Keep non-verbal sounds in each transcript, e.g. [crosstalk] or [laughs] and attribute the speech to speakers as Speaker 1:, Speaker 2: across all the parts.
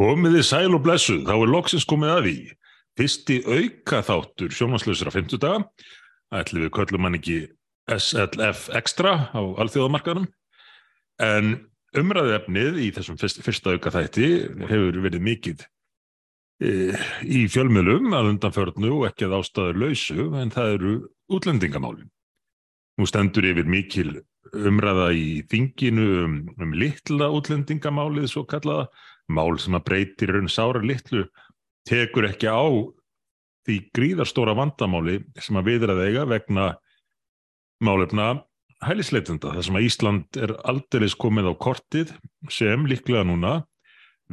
Speaker 1: Komiði sæl og blessuð, þá er loksins komið að því. Fyrsti auka þáttur sjónvanslausra 50 daga. Ætli við köllum hann ekki SLF Extra á alþjóðamarkaðunum. En umræði efnið í þessum fyrst, fyrsta auka þætti hefur verið mikið e, í fjölmjölum að undanförnu og ekki að ástæður lausu, en það eru útlendingamálin. Nú stendur yfir mikil umræða í þinginu um, um litla útlendingamálið svo kallaða mál sem að breytir raun sára litlu tekur ekki á því gríðarstóra vandamáli sem að viðrað eiga vegna málefna hælisleitenda þar sem að Ísland er aldeilis komið á kortið sem líklega núna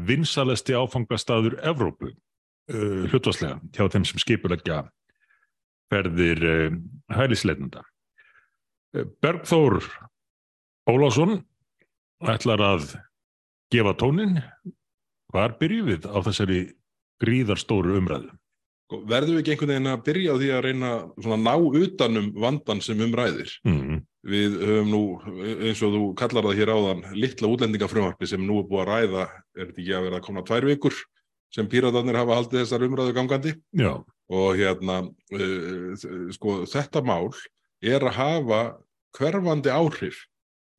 Speaker 1: vinsalesti áfangastadur Evrópu uh, hlutvarslega hjá þeim sem skipulegja ferðir uh, hælisleitenda. Bergþór Ólásson ætlar að gefa tónin Hvar byrjum við á þessari gríðarstóru umræðu?
Speaker 2: Sko, verðum við ekki einhvern veginn að byrja á því að reyna að ná utanum vandan sem umræðir? Mm. Við höfum nú, eins og þú kallar það hér áðan, litla útlendingafrömmarfi sem nú er búið að ræða, er þetta ekki að vera að koma tvær vikur sem píratarnir hafa haldið þessar umræðu gangandi?
Speaker 1: Já.
Speaker 2: Og hérna, uh, sko, þetta mál er að hafa hverfandi áhrif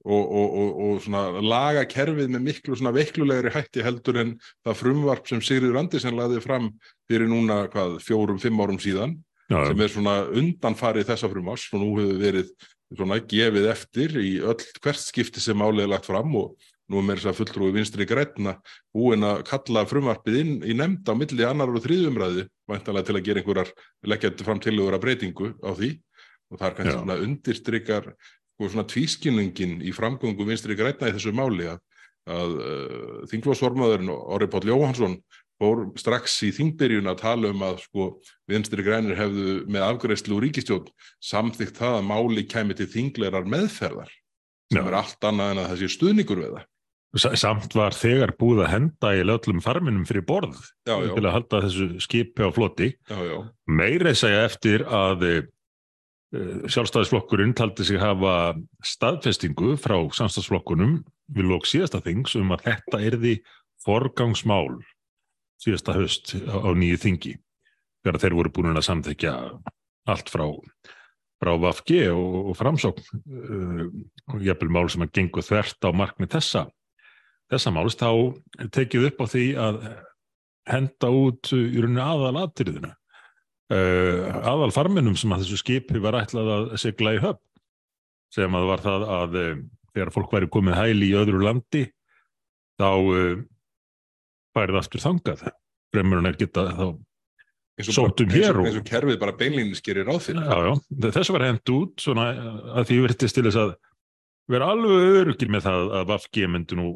Speaker 2: og, og, og, og laga kerfið með miklu veiklulegri hætti heldur en það frumvarp sem Sigriður Andersen laði fram fyrir núna hvað, fjórum, fimm árum síðan Já. sem er svona undanfarið þessa frumvars og nú hefur verið svona gefið eftir í öll hvert skipti sem er lagt fram og nú er mér þess að fulltrúi vinstri grætna búin að kalla frumvarpið inn í nefnd á milli annar og þriðumræði væntalega til að gera einhverjar leggjandi fram til að vera breytingu á því og það er kannski svona undirstrykar sko svona tvískinningin í framgöngu vinstri græna í þessu máli að, að uh, þingflósformaðurinn Orri Páll Jóhansson fór strax í þingbyrjun að tala um að sko vinstri grænir hefðu með afgreðslu og ríkistjón samþygt það að máli kemi til þinglerar meðferðar sem Já. er allt annað en að það sé stuðningur við það.
Speaker 1: Samt var þegar búið að henda í löllum farminum fyrir borð
Speaker 2: já, já.
Speaker 1: til að halda þessu skipi á flotti. Meirið segja eftir að Eh, sjálfstæðisflokkurinn taldi sig hafa staðfestingu frá samstagsflokkunum við lók síðasta þings um að þetta erði forgangsmál síðasta höst á nýju þingi þegar þeir voru búin að samþekja allt frá, frá Vafge og, og framsókn. Uh, og jæfnvel mál sem að gengu þvert á markmið þessa þessa málist þá tekið upp á því að henda út í rauninni aðal aðtyrðina uh, aðal farminum sem að þessu skipi var ætlað að segla í höfn sem að var það að uh, þegar fólk væri komið hæli í öðru landi þá uh, færið aftur þangað. Fremurinn er geta þá sótum hér
Speaker 2: eins og kerfið bara beinlínis gerir á því
Speaker 1: þess var hend út svona, að því verðist til þess að vera alveg örugir með það að Vafge myndi nú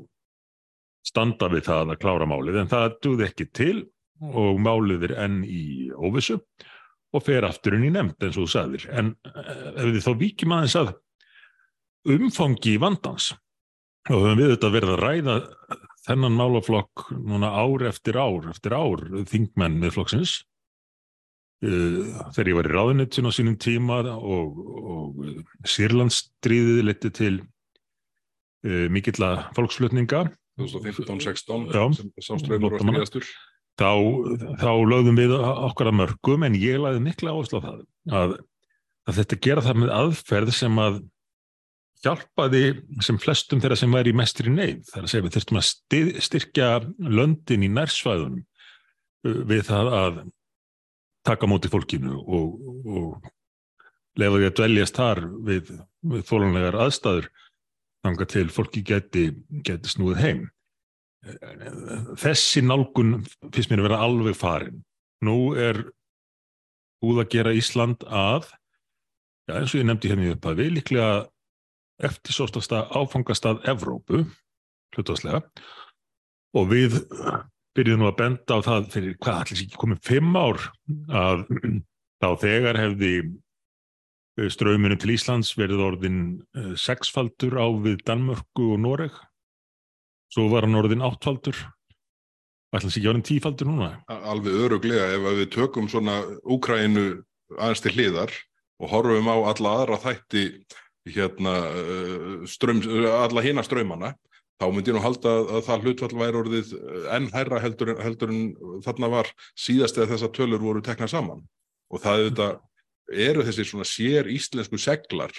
Speaker 1: standa við það að klára málið en það duði ekki til og málið er enn í óvissu og fer afturinn í nefnd eins og þú sagðir. En eh, ef við þá vikjum aðeins að umfangi vandans og höfum við þetta verið að ræða þennan málaflokk núna ár eftir ár eftir ár þingmenn með flokksins uh, þegar ég var í ráðunittun á sínum tíma og, og Sýrlandsstríðið leti til uh, mikill að fólksflutninga
Speaker 2: 2015-16 sem sáströður var nýjastur
Speaker 1: þá, þá lögðum við okkar að mörgum en ég laði mikla áherslu á það að, að þetta gera það með aðferð sem að hjálpaði sem flestum þeirra sem væri mestri neyð. Það er að segja við þurftum að styrkja löndin í nærsvæðunum við það að taka móti fólkinu og, og lefa því að dveljast þar við, við þólunlegar aðstæður þanga til fólki geti, geti snúið heim þessi nálgun finnst mér að vera alveg farin. Nú er úð að gera Ísland að já, eins og ég nefndi hérna í upphafi líklega eftir sóstasta áfangastað Evrópu hlutastlega og við byrjuðum að benda á það fyrir hvað allir ekki komið fimm ár að þá þegar hefði ströyminu til Íslands verið orðin eh, sexfaldur á við Danmörku og Noreg svo var hann orðin áttfaldur. Ætlaðs ekki orðin tífaldur núna?
Speaker 2: Alveg öruglega ef við tökum svona Úkrænu aðeins til hliðar og horfum á alla aðra þætti hérna ström, alla hina ströymana þá myndi ég nú halda að, að það hlutfall væri orðið enn hærra heldur, heldur en þarna var síðast eða þessar tölur voru tekna saman. Og það auðvitað eru þessi svona sér íslensku seglar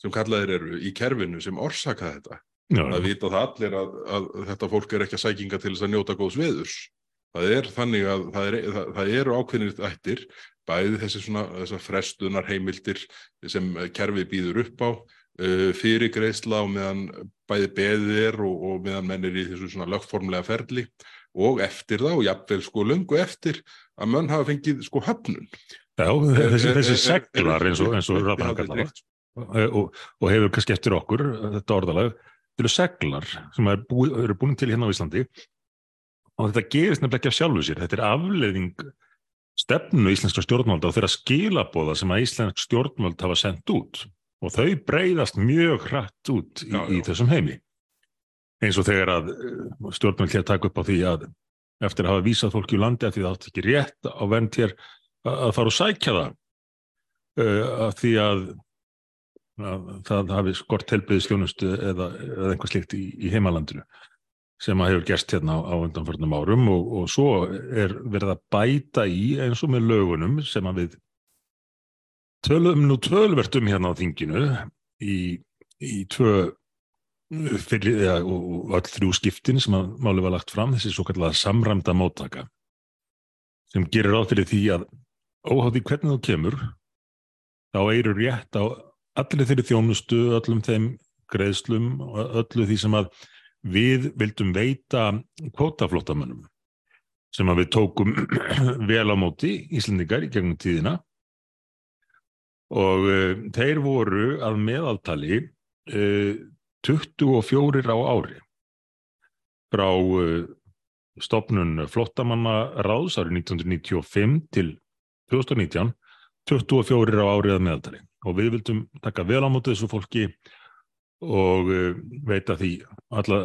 Speaker 2: sem kallaðir eru í kerfinu sem orsaka þetta.
Speaker 1: Já,
Speaker 2: Það vita það allir að, að þetta fólk er ekki að sækinga til þess að njóta góðs veðurs. Það er þannig að það, er, það, það eru ákveðnir þættir, bæði þessi svona frestunar heimildir sem kerfið býður upp á, uh, fyrir greiðsla og meðan bæði beðið er og, og meðan menn er í þessu svona lögformlega ferli og eftir það og jafnvel sko löngu eftir að menn hafa fengið sko höfnun.
Speaker 1: já þessi, þessi
Speaker 2: er-
Speaker 1: seglar eins og, eins og
Speaker 2: haldið
Speaker 1: kallar
Speaker 2: tryggt.
Speaker 1: það og, og hefur kannski eftir okkur þetta orðalag, þetta eru seglar sem er búi, eru búin til hérna á Íslandi. Og þetta gerist nefnilega ekki af sjálfu sér. Þetta er afleiðing stefnu íslenska stjórnvalda og þeirra skilabóða sem að íslensk stjórnvald hafa sendt út. Og þau breyðast mjög hratt út í,
Speaker 2: Já,
Speaker 1: í
Speaker 2: já.
Speaker 1: þessum heimi. Eins og þegar að eh, stjórnvald hér taka upp á því að eftir að hafa vísað fólki í landi að því það átt ekki rétt á vernd hér að að fara og sækja það uh, að því að, að það hafi skort helbriðistjónustu eða, eða einhver slikt í, í heimalandinu sem að hefur gerst hérna á, undanförnum árum og, og svo er verið að bæta í eins og með lögunum sem að við tölum nú tölvert um hérna á þinginu í, í tvö fyrir, ja, og, öll þrjú skiptin sem að máli var lagt fram, þessi svo kallega samræmda móttaka sem gerir ráð fyrir því að óháði hvernig þú kemur þá eru rétt á allir þeirri þjónustu, öllum þeim greiðslum og öllu því sem að við vildum veita kvótaflóttamönnum sem að við tókum [clears throat] vel á móti Íslendingar í gegnum tíðina. Og uh, þeir voru að meðaltali uh, 24 á ári frá uh, stopnun flottamanna ráðs árið 1995 til 2019 24 á árið að meðaltali og við vildum taka vel á móti þessu fólki og uh, veita því alla,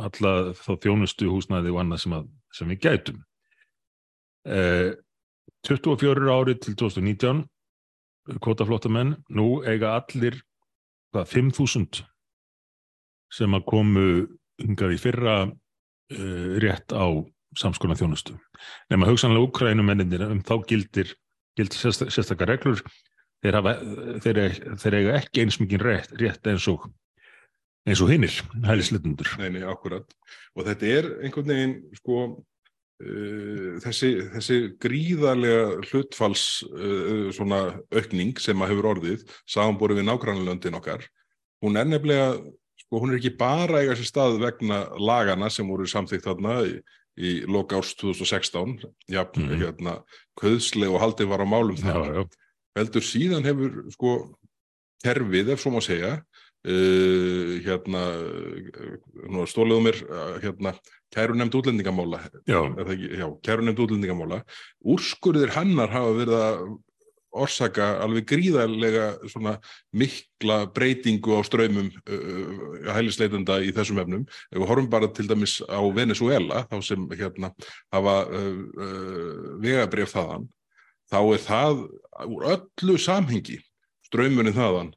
Speaker 1: alla þá þjónustu húsnæði og annað sem, að, sem við gætum. Uh, 24 árið til 2019 kvotaflóttamenn, nú eiga allir hvað, 5.000 sem að komu hingað í fyrra uh, rétt á samskona þjónustu. Nefna hugsanlega Ukrænumennir um þá gildir, sérsta, sérstakar reglur þeir, hafa, þeir, þeir eiga ekki eins mikið rétt, rétt eins og eins og hinnir, hælisleitundur.
Speaker 2: Nei, nei, akkurat. Og þetta er einhvern veginn, sko, uh, þessi, þessi gríðarlega hlutfalls uh, svona aukning sem að hefur orðið, samanborið við nágrannlöndin okkar, hún er nefnilega, sko, hún er ekki bara eiga sér stað vegna lagana sem voru samþykkt þarna í, í loka árs 2016, já,
Speaker 1: Mhm.
Speaker 2: hérna, köðsleg og haldið var á málum
Speaker 1: já,
Speaker 2: heldur síðan hefur sko kerfið, ef svo má segja uh, hérna stóliðu mér uh, hérna, kæru nefnd útlendingamála.
Speaker 1: Já,
Speaker 2: ekki, já, kæru nefnd útlendingamála. Úrskurðir hennar hafa verið að orsaka alveg gríðarlega svona mikla breytingu á ströymum uh, hælisleitenda í þessum efnum. Ef við horfum bara til dæmis á Venezuela, þá sem hérna hafa uh, uh, vegabrif þaðan, þá er það úr öllu samhengi ströymunin þaðan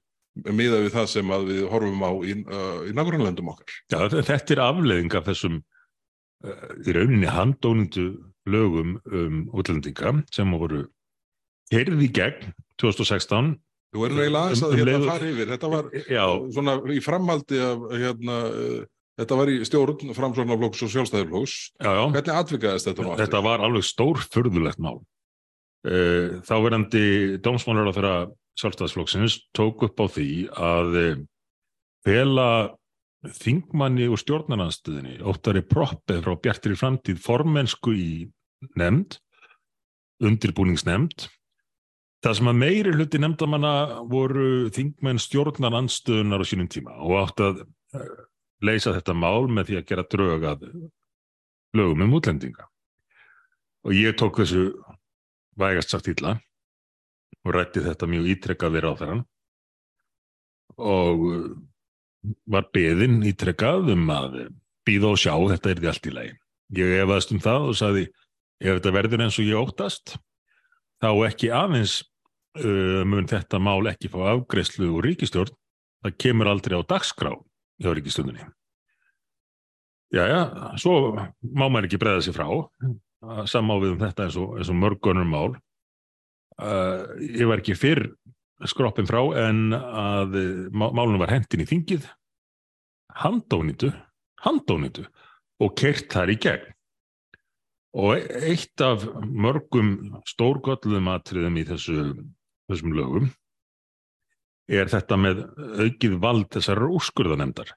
Speaker 2: miða við það sem við horfum á í, uh, í nágrannlöndum okkar.
Speaker 1: já, þetta er afleðing af þessum uh, í rauninni handónindu lögum um útlendinga sem voru heyrði í gegn 2016
Speaker 2: Þú erum eiginlega aðeins
Speaker 1: Um-
Speaker 2: að
Speaker 1: um
Speaker 2: hérna
Speaker 1: leið-
Speaker 2: fara yfir. Þetta var
Speaker 1: Já,
Speaker 2: svona í framhaldi af hérna, þetta var í stjórn framsóknarflokks og
Speaker 1: já
Speaker 2: Hvernig atvikaðist þetta nú aftur?
Speaker 1: Þetta var alveg stór furðulegt mál. Uh, þá verandi dómsmálar á þeirra sjálfstæðsflokksins tók upp á því að uh, fela þingmanni og stjórnarnanstöðinni óttari proppið frá Bjartir í framtíð formensku í nefnd, undirbúningsnefnd. Það sem að meiri hluti nefndamanna voru þingmenn stjórnarnanstöðunar á sínum tíma og átt að uh, leysa þetta mál með því að gera drög að lögum um útlendinga. Og ég tók þessu vægast sagt illa og rætti þetta mjög ítrekkað við ráðherran og uh, var beðinn ítrekkað um að býða og sjá þetta er því allt í lagi. Ég efaðist um það og sagði ef þetta verður eins og ég óttast þá ekki aðeins uh, mun þetta mál ekki fá afgreyslu úr ríkistjórn, það kemur aldrei á dagskrá hjá ríkistjórninni. Já, já, svo má maður ekki breyða sér frá. Samá við um þetta eins og, og mörgunum mál. Uh, ég var ekki fyrr skroppin frá en að málunum var hendin í þingið. Handónitu handónitu og kert þar í gegn og eitt af mörgum stórgöllum atriðum í þessu, þessum lögum er þetta með aukið vald þessar úrskurðanemdar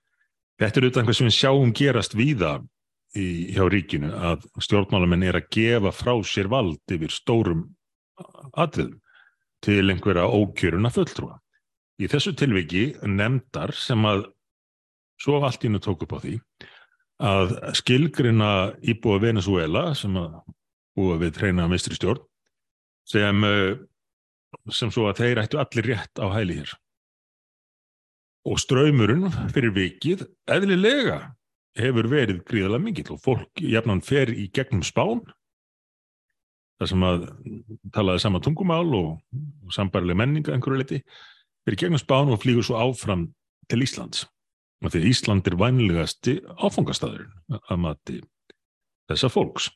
Speaker 1: Þetta er auðvitað einhvað sem við sjáum gerast víða í, hjá ríkinu að stjórnmálamenn er að gefa frá sér vald yfir stórum atriðum til einhverja ókjöruna fulltrúa. Í þessu tilviki nefndar sem að svo allt ínu tók upp á því að skilgrina íbúa Venezuela sem að búa við treyna mistri stjórn sem, eh, sem svo að þeir ættu allir rétt á hæli hér. Og ströymurinn fyrir vikið eðlilega hefur verið gríðalega mingill og fólk jafnan fer í gegnum spán þar sem að talaði sama tungumál og, og sambarileg menninga einhverju leiti fyrir gegnum spán og flýgur svo áfram til Íslands því Ísland er vænlegasti áfangastæðurinn að mati þessa fólks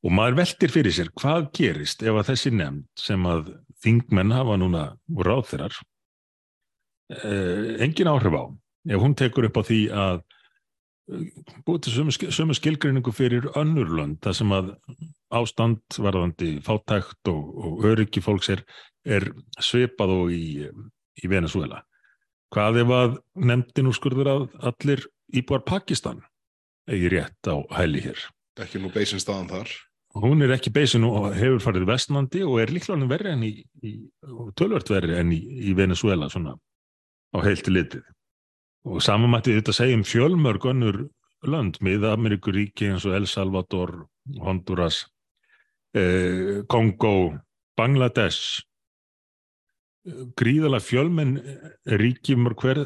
Speaker 1: og maður veldir fyrir sér hvað gerist ef að þessi nefnd sem að þingmenn hafa núna úr ráþeirar uh, engin áhrif á ef hún tekur upp á því að uh, búið til sömu, sömu skilgreiningu fyrir önnurlönd þar sem að ástand varðandi fátækt og, og öryggi fólks er, er svipað og í, í Venezuela. Hvað ef að nefndin úr skurður að allir íbúar Pakistan eigi rétt á hæli hér?
Speaker 2: Ekki nú beisin staðan þar.
Speaker 1: Hún er ekki beisin og hefur farið vestnandi og er líklega verið enn í, í tölvört verið enn í, í Venezuela svona á heilti litið. Og samanmættið þetta segjum fjölmörg önnur lönd, miða-Ameríkuríki eins og El Salvador, Honduras, eh, Kongo, Bangladesh, gríðala fjölmenn ríkjum hver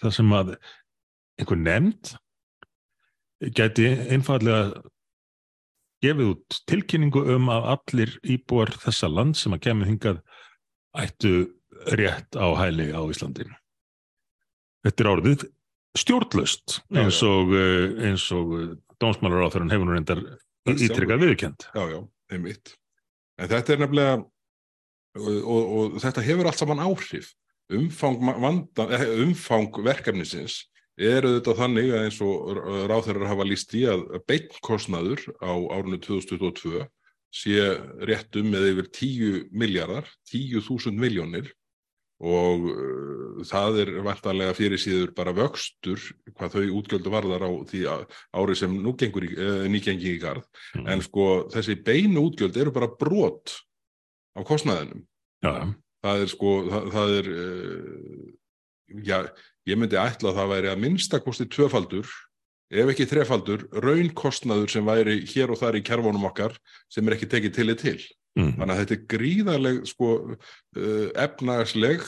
Speaker 1: það sem að einhver nefnd geti einfallega gefið út tilkynningu um að allir íbúar þessa land sem að kemur hingað ættu rétt á hæli á Íslandi. Þetta er orðið stjórnlöst eins og, eh, eins og dómsmálar á þeirra hefur nú reyndar ítrykkað viðkjönd.
Speaker 2: Já, já, einmitt. En þetta er nefnilega, og, og, og þetta hefur allt saman áhrif. Umfang, vanda, eh, umfang verkefnisins er auðvitað þannig að eins og ráþeirar hafa líst í að beinkostnaður á árunni 2022 sé rétt um með yfir 10 miljardar, 10.000 miljónir og uh, það er vantarlega fyrir síður bara vöxtur hvað þau útgjöldu varðar á því ári sem nú gengur í, uh, nýgengi í garð mm. en sko þessi beinu útgjöld eru bara brot á kostnæðinum
Speaker 1: ja.
Speaker 2: það er sko það, það er uh, já, ég myndi ætla að það væri að minnstakosti tvöfaldur ef ekki þrefaldur raunkostnaður sem væri hér og þar í kervónum okkar sem er ekki tekið til í til Mm. Þannig að þetta er gríðarleg sko, uh, efnagsleg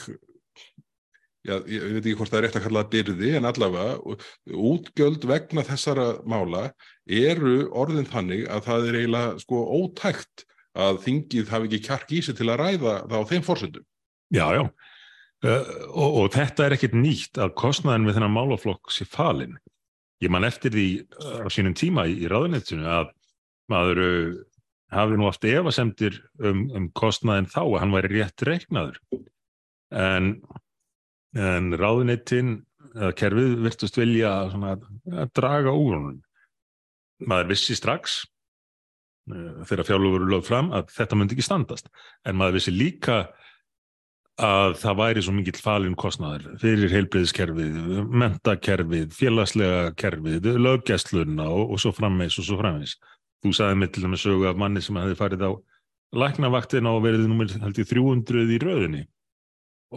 Speaker 2: já, ég veit ekki hvort það er rétt að kalla það byrði en allavega útgjöld vegna þessara mála eru orðin þannig að það er eiginlega sko ótækt að þingið hafi ekki kjark í sig til að ræða það á þeim fórsöndum.
Speaker 1: Já, já uh, og, og þetta er ekkit nýtt að kostnæðin við þennan málaflokk sé falin. Ég man eftir því uh, á sínum tíma í, í ráðunetsinu að maður hafði nú oft efasemtir um, um kostnaðin þá að hann væri rétt reiknaður en, en ráðuneytin eða kerfið virtust vilja að draga úr honum maður vissi strax uh, þegar fjárlöfur voru lögð fram að þetta myndi ekki standast. En maður vissi líka að það væri svo mikill falin kostnaður fyrir heilbreyðiskerfið, mentakerfið, félagslega kerfið, löggestluna og, og svo frammeins og svo frammeins Þú sagði mig til dæmis sögu af manni sem hefði farið á læknavaktina og verið nummer held ég 300 í rauðinni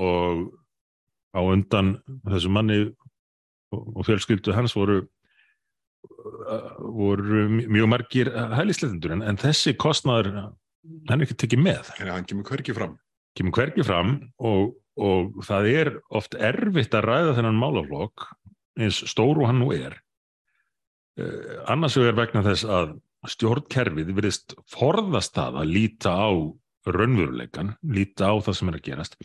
Speaker 1: og á undan þessu manni og fjölskyldu hans voru, voru mjög margir hælisleitundur en, en þessi kostnæður hann er ekki tekið með.
Speaker 2: En hann kemur hverki fram.
Speaker 1: Kemur hverki fram og, og það er oft erfitt að ræða þennan málaflokk eins stóru hann nú er. Uh, annars er vegna þess að stjórnkerfið verðist forðast það að líta á raunveruleikan, líta á það sem er að gerast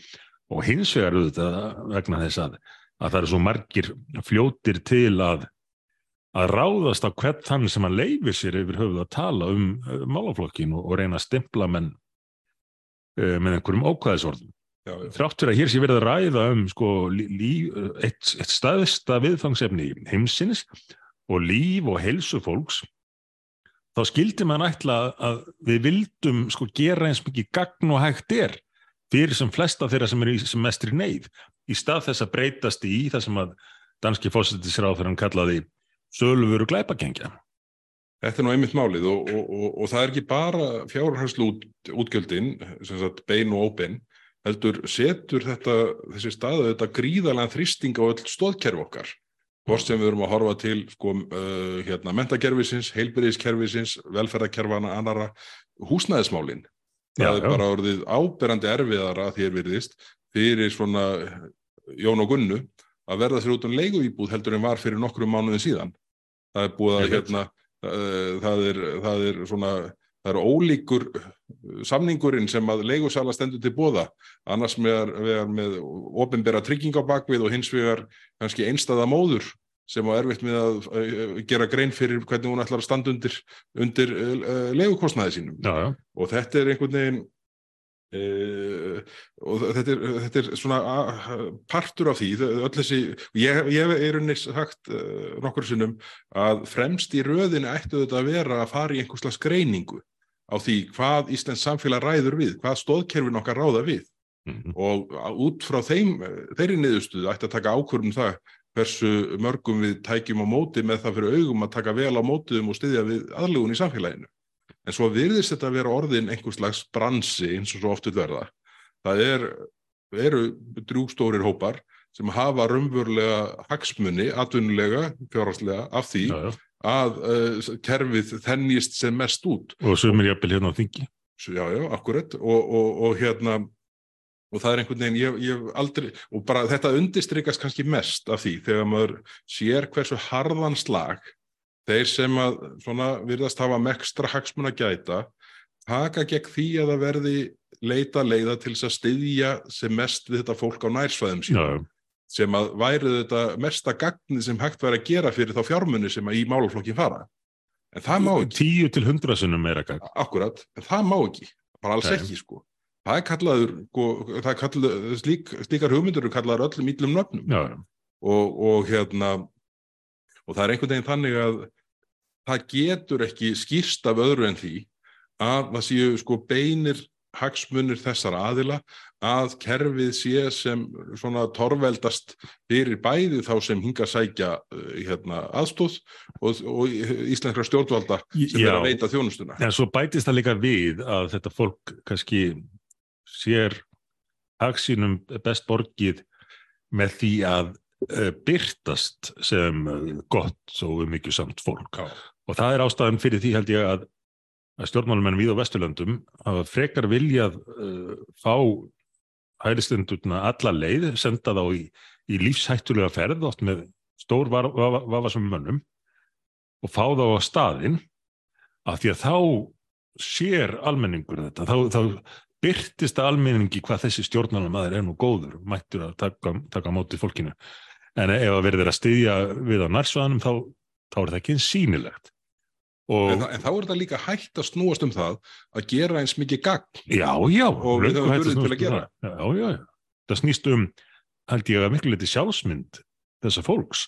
Speaker 1: og hins vegar auðvitað vegna þess að, að það eru svo margir fljótir til að að ráðast á hvern þann sem að leifi sér yfir höfuð að tala um uh, málaflokkin og, og reyna að stimpla menn uh, með einhverjum ókvæðisorðum.
Speaker 2: já, já.
Speaker 1: Þrátt fyrir að hér sé verið að ræða um sko, eitt, eitt staðista viðfangsefni heimsins og líf og heilsu fólks, þá skildi mann ætla að við vildum sko, gera eins mikið gagn og hægt er fyrir sem flesta þeirra sem eru í sem mestri neyð í stað þess að breytast í það sem að danski fósittisráð fyrir kallaði söluvöru glæpagengja.
Speaker 2: Þetta er nú einmitt málið og, og, og, og það er ekki bara fjárhanslu út, útgjöldin, sem sagt bein og óbein, heldur setur þetta, þessi staðu þetta gríðalega þrýsting á öll stóðkerfi okkar. Hvort sem við erum að horfa til sko, uh, hérna, mentakerfisins, heilbyrðiskerfisins, velferðarkerfana, annara, húsnæðismálin. Það
Speaker 1: Já,
Speaker 2: er
Speaker 1: já.
Speaker 2: bara orðið áberandi erfiðara að þér virðist fyrir svona Jón og Gunnu að verða sér út um leiguíbúð heldur en var fyrir nokkrum mánuðin síðan. Það er búið að hérna, uh, það er, það er svona, það er ólíkur uh, samningurinn sem að leigusala stendur til bóða, annars með, með, ofinbera trygging á bakvið og hins vegar kannski einstæða móður sem á erfitt með að uh, gera grein fyrir hvernig hún ætlar að standa undir, undir leigukostnaði sínum.
Speaker 1: Já, já.
Speaker 2: og þetta er einhvern veginn uh, og þetta er, þetta er svona partur af því öll þessi, ég, ég er unni sagt uh, nokkur sinnum að fremst í röðinu ættu þetta að vera að fara í einhvers slags greiningu á því hvað Íslands samfélag ræður við, hvað stóðkerfin okkar ráða við
Speaker 1: Mhm.
Speaker 2: og út frá þeim, þeirri niðurstuðu ætti að taka ákvörðum það hversu mörgum við tækjum á móti með það fyrir augum að taka vel á mótiðum og styðja við aðlugun í samfélaginu. En svo virðist þetta að vera orðin einhvers slags bransi eins og svo oft vil verða. Það er, eru drúgstórir hópar sem hafa raunverulega hagsmunni, atvinnulega, fjárhagslega af því
Speaker 1: Já, já.
Speaker 2: að uh, kerfið þennist sem mest út.
Speaker 1: Og sumir jafnvel hérna á þingi.
Speaker 2: Svo, já, já, akkurat og, og, og hérna og það er einhvern veginn, ég hef aldrei og bara þetta undistrykast kannski mest af því þegar maður sér hversu harðan slag þeir sem að svona virðast hafa mekstra hagsmun að gæta taka gegn því að það verði leita leiða til þess að styðja sem mest við þetta fólk á nærsvæðum sín
Speaker 1: já.
Speaker 2: sem að væri þetta mesta gagnið sem hægt væri að gera fyrir þá fjármunni sem að í málaflokkin fara en það má ekki
Speaker 1: Tíu til hundra sinnum meira gagn.
Speaker 2: Akkurat, en það má ekki, bara alls
Speaker 1: Nei.
Speaker 2: ekki sko. Það er kallaður, sko, það er kallaður slík, slíkar hugmyndur eru kallaður öllum íllum nöfnum
Speaker 1: já.
Speaker 2: og, og hérna, og það er einhvern veginn þannig að það getur ekki skýrst af öðru en því að það séu sko beinir hagsmunir þessar aðila að kerfið sé sem svona torveldast fyrir bæði þá sem hinga sækja uh, hérna, aðstóð og, og íslenskra stjórnvalda sem er að veita þjónustuna.
Speaker 1: En svo bætist það líka við að þetta fólk kannski sér hagsínum best borgið með því að byrtast sem uh, gott og mikið samt fólk.
Speaker 2: Já.
Speaker 1: Og það er ástæðan fyrir því held ég að, að stjórnmálumenn við á Vesturlöndum hafa frekar viljað uh, fá hælistendurna alla leið, senda þá í, í lífshættulega ferð, oft með stór vafasum mönnum og fá þá á staðinn af því að þá sér almenningur þetta, þá, þá byrtist að almenningi hvað þessi stjórnmálamaður er nú góður, mættur að taka, taka á móti fólkinu. En ef að verður að styðja við á nærsvæðanum þá, þá er það ekki eins sýnilegt. Og,
Speaker 2: En, þa- en þá er þetta líka hægt að snúast um það að gera eins mikið gagn.
Speaker 1: já, já.
Speaker 2: Og við höfum burði til að gera.
Speaker 1: um það. Já, já, já. Það snýst um, held ég að miklu leiti sjálfsmynd þessa fólks.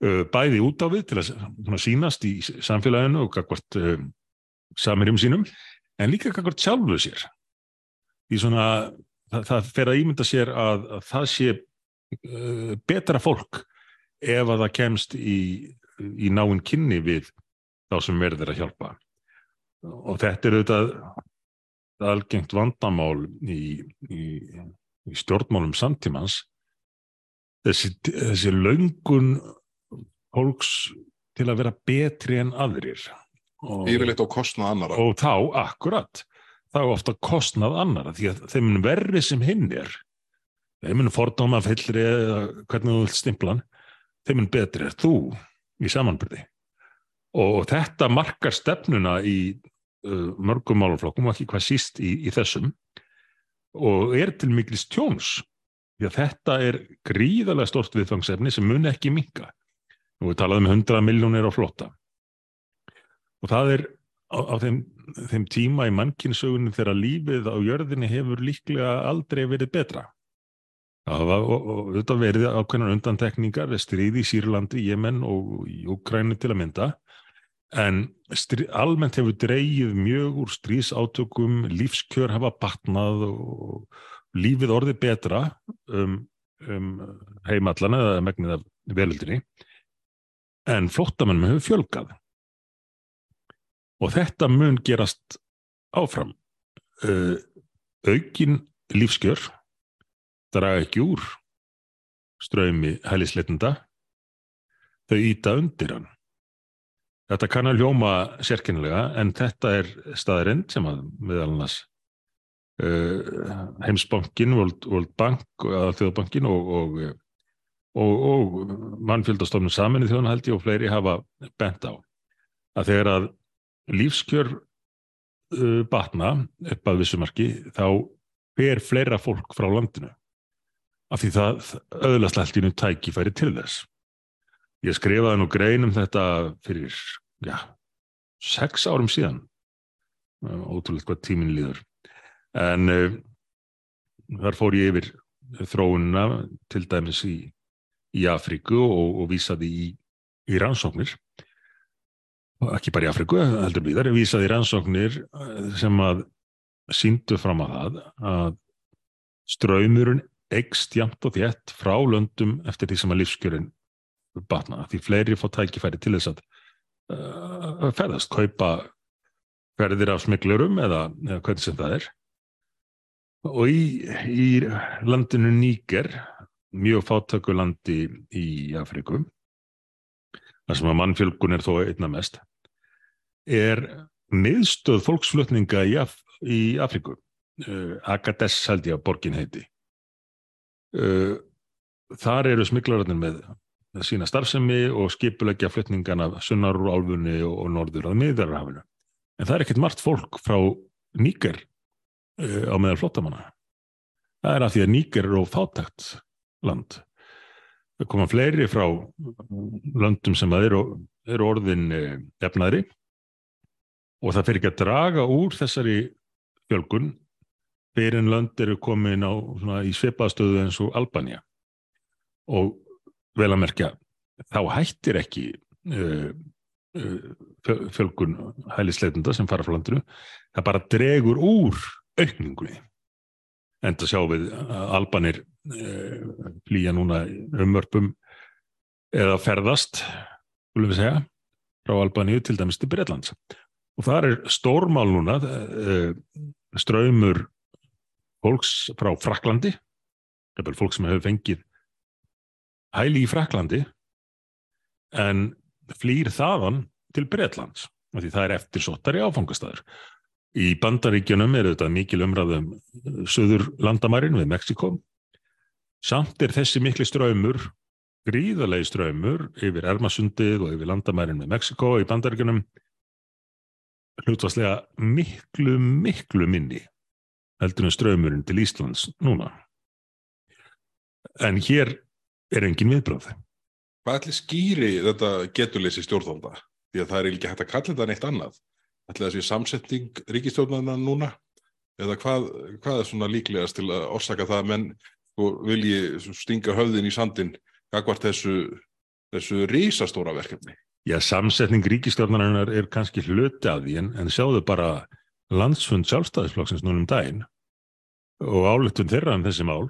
Speaker 1: Uh, bæði út á við til að sýnast í samfélaginu og gagvart uh, samirjum sínum, en líka gagvart sjálfu sér. Í svona, það, það fer að ímynda sér að, að það sé betra fólk ef að það kemst í, í náinn kynni við þá sem verður að hjálpa. Og þetta er auðvitað algengt vandamál í, í, í stjórnmálum samtímans þessi, þessi löngun fólks til að vera betri en aðrir
Speaker 2: Yfirleitt á kostnað annara.
Speaker 1: og þá, akkurat þá ofta kostnað annara því að þeim mun verri sem hinn er þeim mun fordóma fyllri eða hvernig þú vilt stimplan þeim mun betri er þú í samanbyrði og þetta markar stefnuna í uh, mörgum málaflokkum og ekki hvað síst í, í þessum. Og er til miklis tjóns því að þetta er gríðarlega stort viðfangsefni sem mun ekki minka og við talaðum um 100 miljónir á flotta og það er á, á þeim, þeim tíma í mannkinsögunni þegar lífið á jörðinni hefur líklega aldrei verið betra það var þetta verið ákveðnar undantekningar stríði í Sýrlandi, Jemen og í Ukrænu til að mynda. En stríð, almennt hefur dreyið mjög úr stríðsátökum lífskjör hafa batnað og lífið orðið betra um, um heimallan eða megnið af velöldinni en flottamennum hefur fjölgað. Og þetta mun gerast áfram. Uh, aukin lífskjör draga ekki úr ströymi hælisleitenda. Þau íta undir hann. Þetta kann að ljóma sérkennilega en þetta er staðrind sem að meðal annars uh, heimsbankin, World, World Bank, Þjóðbankin og, og, og, og mannfjöldastofnum saminnið þjóðan held ég og fleiri hafa bent á. Að þegar að lífskjör uh, batna upp að vissumarki þá fer fleira fólk frá landinu af því það öðlast alltinu tækifæri til þess. Ég skrifaði nú grein um þetta fyrir, já, sex árum síðan, ótrúlega hvað tíminn líður. En uh, þar fór ég yfir þróunina til dæmis í, í Afríku og, og vísaði í, í rannsóknir, ekki bara í Afríku, heldur við þar, vísaði í rannsóknir sem að síndu fram að það að ströymurinn eikst jamt og þétt frá löndum eftir því sem að lífskjörin batna, því fleiri fá tækifæri til þess að uh, ferðast, kaupa ferðir af smiklurum eða, eða hvernig sem það er. Og í, í landinu Níker mjög fátöku landi í Afriku þar sem að mannfjölgun er þó einna mest er miðstöð fólksflutninga í, Af í Afriku uh, Agadez held ég að borgin heiti þar eru smiklararnir með sína starfsemi og skipulegja flytningana sunnar úr álfunni og, og norður að miðarhafinu. En það er ekkert margt fólk frá Níker uh, á meðal flottamanna. Það er að því að Níker eru á fátækt land. Það koma fleiri frá löndum sem eru, eru orðin efnaðri og það fyrir ekki að draga úr þessari fjölgun en lönd eru komin á, svona, í svipastöðu eins og Albania og vel að merkja, þá hættir ekki uh, uh, fjölgun hælisleitunda sem fara frá landinu, það bara dregur úr aukningunni. Enda sjá við albanir uh, flýja núna umvörpum eða ferðast, viljum við segja, frá Albaníu til dæmis til Breitlands. Og það er stórmál núna, ströymur fólks frá Fraklandi, fólk sem hefur fengið hæli í Fraklandi en flýr þaðan til Breitlands því það er eftir sottari áfangastæður. Í bandaríkjunum er þetta mikil umræðum uh, söður landamærin við Mexiko. Samt er þessi mikli ströymur, gríðalegi ströymur yfir Ermasundið og yfir landamærin við Mexiko í bandaríkjunum hlutvarslega miklu, miklu minni heldur en ströymurinn til Íslands núna. En hér er engin viðbröð.
Speaker 2: Hvað ætli skýri þetta getuleysi stjórnvalda? Því að það er ekki hægt að kalla þetta neitt annað. Ætli það sé samsetning ríkistjórnarna núna? Eða hvað, hvað er svona líklegast til að orsaka það menn sko, vilji stinga höfðin í sandin kakvart þessu, þessu rísastóra verkefni?
Speaker 1: Já, samsetning ríkistjórnarna er kannski hluti af því en, en sjáðu bara landsfund sjálfstæðisflokksins núnum daginn og álutun þeirra um þessi mál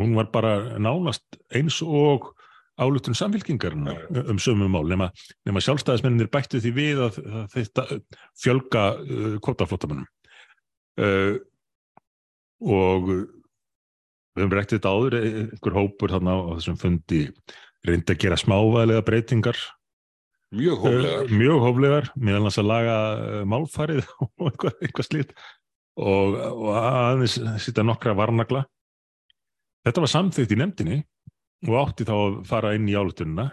Speaker 1: hún var bara nánast eins og álutun samfélkingarna um sömum mál nema, nema sjálfstæðismenninir bættu því við að, að þetta fjölga uh, kvotaflottamannum uh, og við höfum reyktið þetta áður einhver hópur þarna á þessum fundi reyndi að gera smávæðilega breytingar
Speaker 2: mjög hóflegar. Uh,
Speaker 1: mjög hóflegar, meðal þess að laga uh, málfarið [laughs] og eitthvað, eitthvað slíkt. Og, og aðeins sýta nokkra varnagla. Þetta var samþygt í nefndinni og átti þá að fara inn í álutununa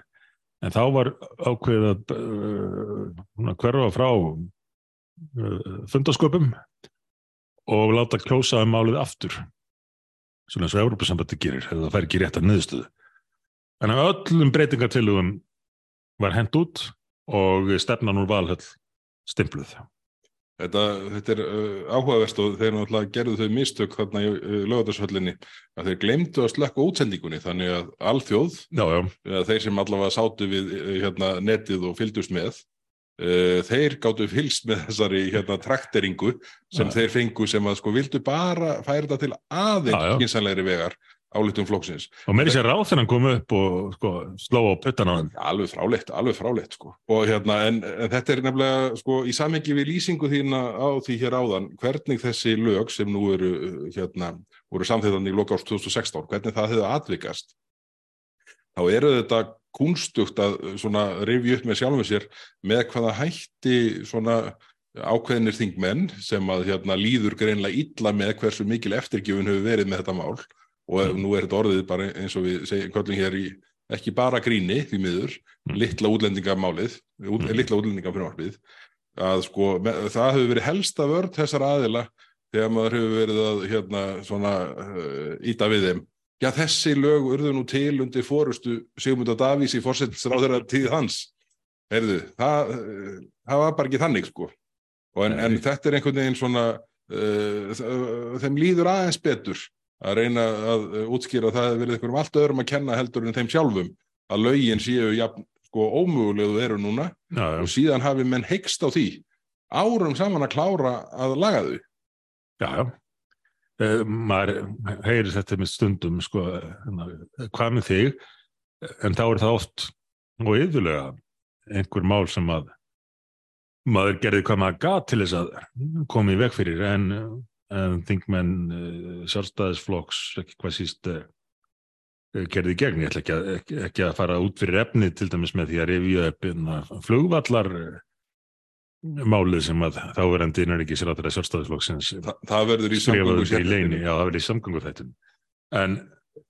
Speaker 1: en þá var ákveðið að uh, hverfa frá uh, fundarsköpum og láta klósa um álið aftur. Svona eins og Európa-sambandi gerir eða það fær ekki rétt að niðurstöðu. En af öllum breytingartilugum var hend út og stefnan úr valhöll stimpluð.
Speaker 2: Þetta, þetta er uh, áhugaverst og þeir náttúrulega gerðu þau mistök þarna í uh, lögatarsföllinni að þeir glemdu að slökka útsendingunni þannig að alþjóð,
Speaker 1: Já, já,
Speaker 2: eða þeir sem allavega sátu við uh, hérna, netið og fylgdust með, uh, þeir gáttu fylgst með þessari hérna, trakteringu sem
Speaker 1: Já.
Speaker 2: þeir fengu sem að sko vildu bara færa þetta til aðeins kynsanlegri vegar álitum flokksins.
Speaker 1: og sér ráð þegar hann kom upp og sko, sló á puttan á hann.
Speaker 2: Alveg fráleitt, alveg fráleitt sko. Og hérna, en, en þetta er nefnilega sko í samengi við lýsingu þína á því hér áðan, hvernig þessi lög sem nú eru hérna, voru samþýðan í loka árs 2016, hvernig það hefði atvikast. Þá eru þetta kunstugt að svona rifja upp með sjálfum sér með hvaða hætti svona ákveðinir þingmenn sem að hérna líður greinlega illa með hversu mikil eftirgjöfun hefur verið með þetta mál og nú er þetta orðið bara eins og við segjum köllum hér í ekki bara gríni því miður,
Speaker 1: Mm.
Speaker 2: litla útlendingamálið, út,
Speaker 1: Mm.
Speaker 2: litla útlendingafrumvarpið að sko, með, það hefur verið helsta vörð þessar aðila þegar maður hefur verið að hérna svona uh, íta við þeim. Já, þessi lög urðu nú til undir fórustu Sigmunda Davís í fórsettisráður tíð hans. Heyrðu, það, uh, það var bara ekki þannig sko. En, en þetta er einhvern veginn svona uh, þeim líður aðeins betur að reyna að uh, útskýra að það hefur verið einhverjum allt öðrum að kenna heldur en þeim sjálfum að lögin séu jafn sko ómögulegu eru núna
Speaker 1: Já, já,
Speaker 2: og síðan hafi menn heikst á því árum saman að klára að laga þau.
Speaker 1: já, já. Uh, maður heyrir þetta með stundum, sko, hérna, hvað með þig, en þá er það oft og yfirlega einhver mál sem að maður gerði hvað maður gat til þess að koma í veg fyrir en, en þingmenn uh, sjálfstæðisflokks, ekki hvað síst uh, gerði í gegn, ég ætla ekki að, ekki, ekki að fara út fyrir efnið til dæmis með því að revja upp hérna flugvallar málið sem að að sjálfstæðisflokksins
Speaker 2: Þa, það verður í
Speaker 1: skrifaðu
Speaker 2: samgöngu
Speaker 1: undir í leini, já það verður í samgöngu þættin en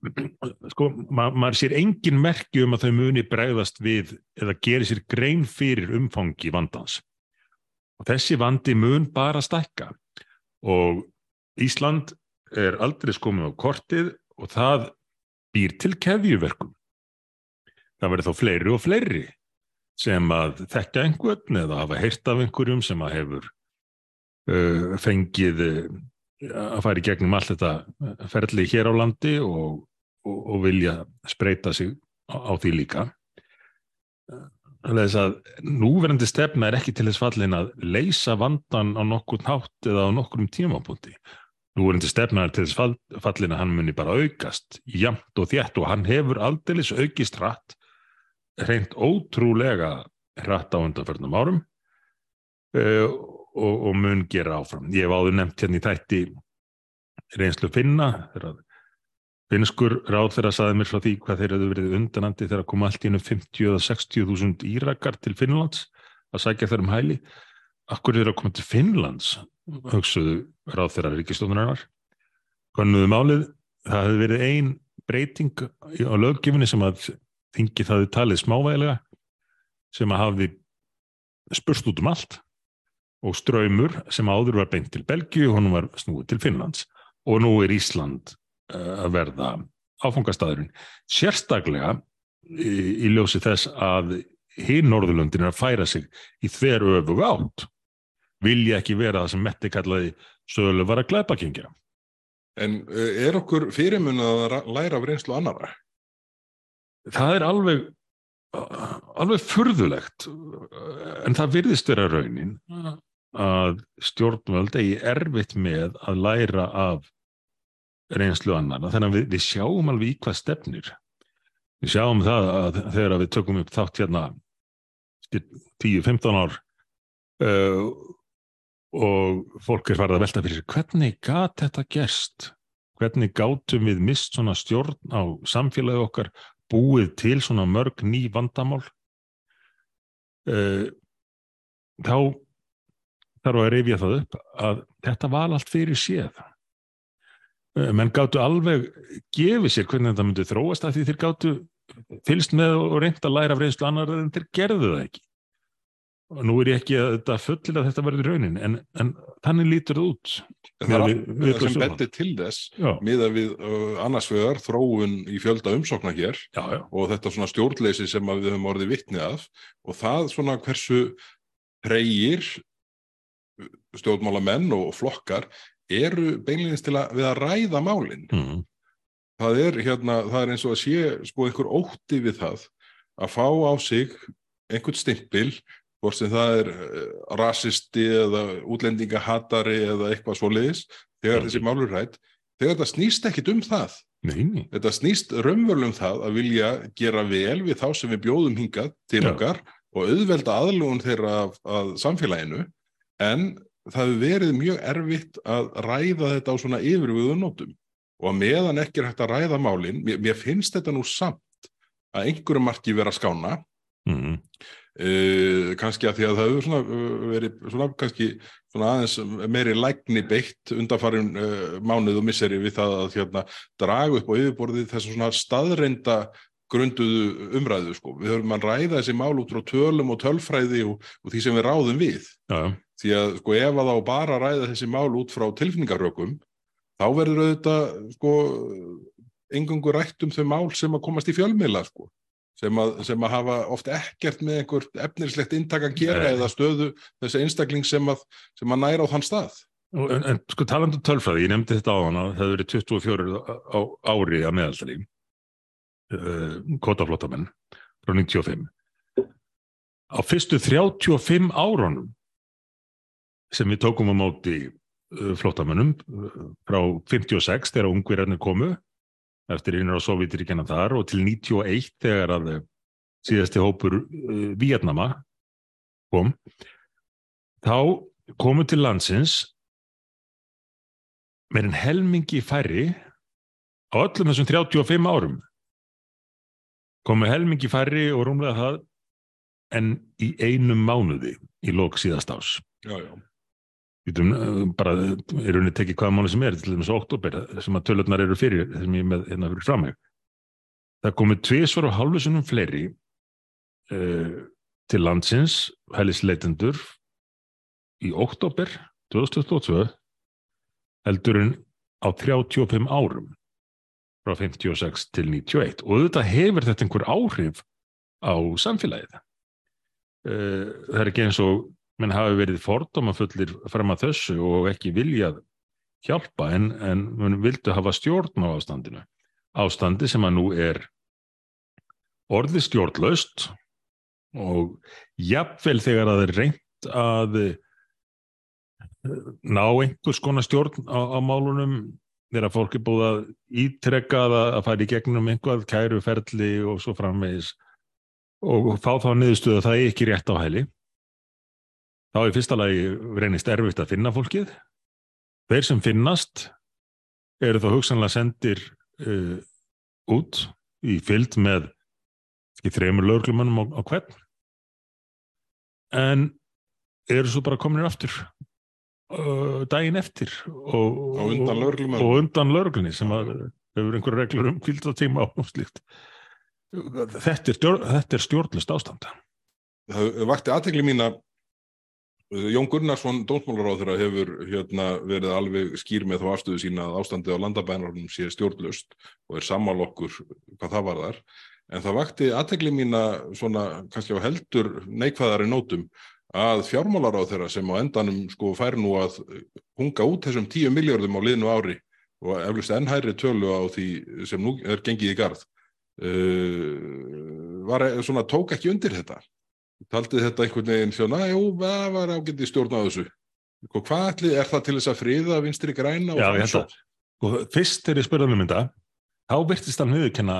Speaker 1: [clears throat] sko, ma maður sér engin merki um að þau muni bregðast við eða gerir sér grein fyrir umfangi vandans. Og þessi vandi mun bara stækka. Og Ísland er aldrei skomið á kortið og það býr til keðjuverkum það verður þá fleiri og fleiri sem að þekka einhvern eða hafa heyrt af einhverjum sem að hefur uh, fengið uh, að fara í gegnum allt þetta ferli hér á landi og, og, og vilja spreita sig á, á því líka. Þess að núverandi stefna er ekki til þess fallin að leysa vandan á nokkur nátt eða á nokkur tímapunkti. Stefna er til þess fall, fallin að hann muni bara aukast jamt og þétt og hann hefur aldeilis aukist hratt, reynd ótrúlega hratt á undanförnum árum uh, og, og mun gera áfram. Ég hef áður nefnt hérna í þætti reynslu finna þegar finskur ráð þeirra saði mér frá því hvað þeir hefðu verið undanandi þegar kom allt í hennu 50 eða 60 þúsund írakar til Finnlands að sækja þeir um hæli. Akkur þeir að koma til Finnlands hugsuðu ráð þeirra ríkistofnurinnar. Konnuðu málið, það hefði verið ein breyting á löggefinni sem að þingi það talið smávægilega sem að hafi spurst út um allt. Og ströymur sem áður var beint til Belgíu og hann var snúið til Finnlands. Og nú er Ísland uh, að verða áfangastæðurinn sérstaklega í, í ljósi þess að hinn Norðurlöndin er að færa sig í þver öfug átt vilja ekki vera það sem Metti kallaði söguleg var að glæpa kengja
Speaker 2: En uh, er okkur fyrirmun að ra- læra af reynslu annara?
Speaker 1: það er alveg alveg furðulegt en það virðist vera raunin að stjórnvöld eigi erfitt með að læra af reynslu annara þannig að við, við sjáum alveg í hvað stefnir. Við sjáum það að þegar við tökum upp þátt hérna 10-15 ár uh, og fólk er farið að velta fyrir sér hvernig gat þetta gerst? Hvernig gátum við mist svona stjórn á samfélagi okkar búið til svona mörg ný vandamál? Uh, þá þarf að rifja það upp að þetta var allt fyrir séð. Uh, menn gáttu alveg gefið sér hvernig þetta myndi þróast að því þeir gáttu fylst með og reynd að læra af reynslu annar en þeir gerðu það ekki og nú er ég ekki að þetta fullir að þetta verður raunin en, en þannig lítur það út.
Speaker 2: Það er allt sem bendir til þess
Speaker 1: já,
Speaker 2: miða við uh, annars vegar þróun í fjölda umsókna hér
Speaker 1: já, já,
Speaker 2: og þetta svona stjórnleysi sem við höfum orðið vitni af og það svona hversu treyir stjórnmálamenn og flokkar eru beinleginist til að við að ræða málin.
Speaker 1: mm,
Speaker 2: Það er hérna, það er eins og að sé sko einhver ótti við það að fá á sig einhvern stimpil hvort sem það er eh, rasisti eða útlendingahatari eða eitthvað svoleiðis þegar
Speaker 1: Já.
Speaker 2: þessi málur rætt þegar þetta snýst ekkit um það.
Speaker 1: Nei, nei.
Speaker 2: Þetta snýst raunverulega um það að vilja gera vel við þá sem við bjóðum hingað til
Speaker 1: Já.
Speaker 2: okkar og auðvelda aðlugun þeirra af, af samfélaginu. En það hefur verið mjög erfitt að ræða þetta á svona yfirvöðu nótum. Og að meðan ekki er hægt að ræða málin, mér, mér finnst þetta nú samt að einhverjum marki vera skána.
Speaker 1: Mm,
Speaker 2: Uh, kannski að því að það hefur svona, uh, verið svona kannski svona aðeins meiri lægni beitt undanfarin uh, mánuð og misseri við það að hérna, draga upp á yfirborðið þessu svona staðreinda grunduðu umræðu sko. Við höfum að ræða þessi mál út frá tölum og tölfræði og, og því sem við ráðum við.
Speaker 1: já,
Speaker 2: Því að sko ef að þá bara ræða þessi mál út frá tilfinningarökum þá verður auðvitað sko engungu rætt um þau mál sem að komast í fjölmiðla sko sem að, sem að hafa oft ekkert með einhver efnirslegt intak að gera
Speaker 1: Nei.
Speaker 2: eða stöðu þessi einstakling sem að, sem að næra á þann stað.
Speaker 1: En, en sko talandi um tölfræði, ég nefndi þetta á hana það hefur verið 24 á, á ári að meðaltali uh, kotaflottamenn frá 95 á fyrstu 35 árunum sem við tókum á móti uh, flottamönnum uh, frá 56 þegar ungverjarnir komu eftir innur á Sovjetiríkjana þar og til 91 þegar að eh, síðasti hópur uh, Vietnama kom þá komu til landsins með en helmingi færri á öllum þessum 35 árum komu helmingi færri og rúmlega það en í einum mánuði í lók síðast ás
Speaker 2: Já, já.
Speaker 1: Vítum, bara er rauninni tekið hvaða mánu sem er til að oktober sem að tölurnar eru fyrir sem ég með hérna fyrir framheg það komu tvisvar og hálfusunum fleiri uh, til landsins hælisleitendur í oktober 2022 heldur en á 35 árum frá 56 til 91 og þetta hefur þetta einhver áhrif á samfélagið. Uh, það er ekki eins og menn hafi verið fordómafullir fram að þessu og ekki viljað hjálpa en, en menn vildu hafa stjórn á ástandinu. Ástandi sem að nú er orðið stjórnlaust og jafnvel þegar að það er reynt að eh, ná einhvers konar stjórn á, á málunum þegar fólk er búið að ítrekka að, að fara í gegnum einhvað kæruferli og svo framvegis og fá þá niðurstöðu að það er ekki rétt á hæli þá í fyrsta lagi reynist erfitt að finna fólkið. Þeir sem finnast eru þá hugsanlega sendir uh, út í fylgd með þreymur lögreglumannum á, á hvern. En eru svo bara kominir aftur uh, daginn eftir og, og undan lögreglunni sem að hefur einhver reglur um kvildatíma og slíkt. Þetta er, þetta er stjórnlist ástand.
Speaker 2: Það vakti aðtegli mín að Jón Gunnarsson, dómsmálaráðurra, hefur hérna, verið alveg skýr með þá afstöðu sína að ástandið á landabænarnum sé stjórnlust og er sammál okkur hvað það var þar. En það vakti aðtegli mín að svona kannski á heldur neikvæðari nótum að fjármálaráðurra sem á endanum sko fær nú að hunga út þessum 10 miljardum á liðnu ári og eflust ennhæri tölu á því sem nú er gengið í garð uh, var svona tók ekki undir þetta taldið þetta einhvern veginn svona, jú, það var ágætti stjórn á þessu. Sko, hvað ætli, er það til þess að friða vinstri græna og
Speaker 1: Já, ég held að og fyrst þegar ég spurði um þetta þá virtist hann viðurkenna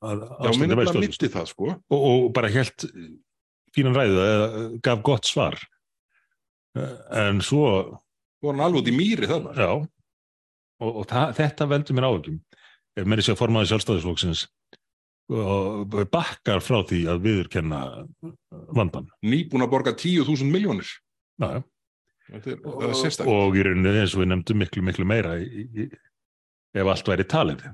Speaker 1: að
Speaker 2: Já,
Speaker 1: væri
Speaker 2: er
Speaker 1: stjórnlaust.
Speaker 2: mitti það, sko.
Speaker 1: og, og bara helt fínan ræðu eða gaf gott svar en svo
Speaker 2: var hann alveg út í mýri þarna.
Speaker 1: já og, og það, þetta veldur mér ef mér er sér formaði sjálfstæðisflokksins og bakkar frá því að viðurkenna vandan
Speaker 2: Nýbúin að borga 10.000 miljónir.
Speaker 1: já, já.
Speaker 2: Þetta er,
Speaker 1: og,
Speaker 2: er
Speaker 1: og í rauninni eins og við nefndum miklu miklu meira í, í, ef allt væri talið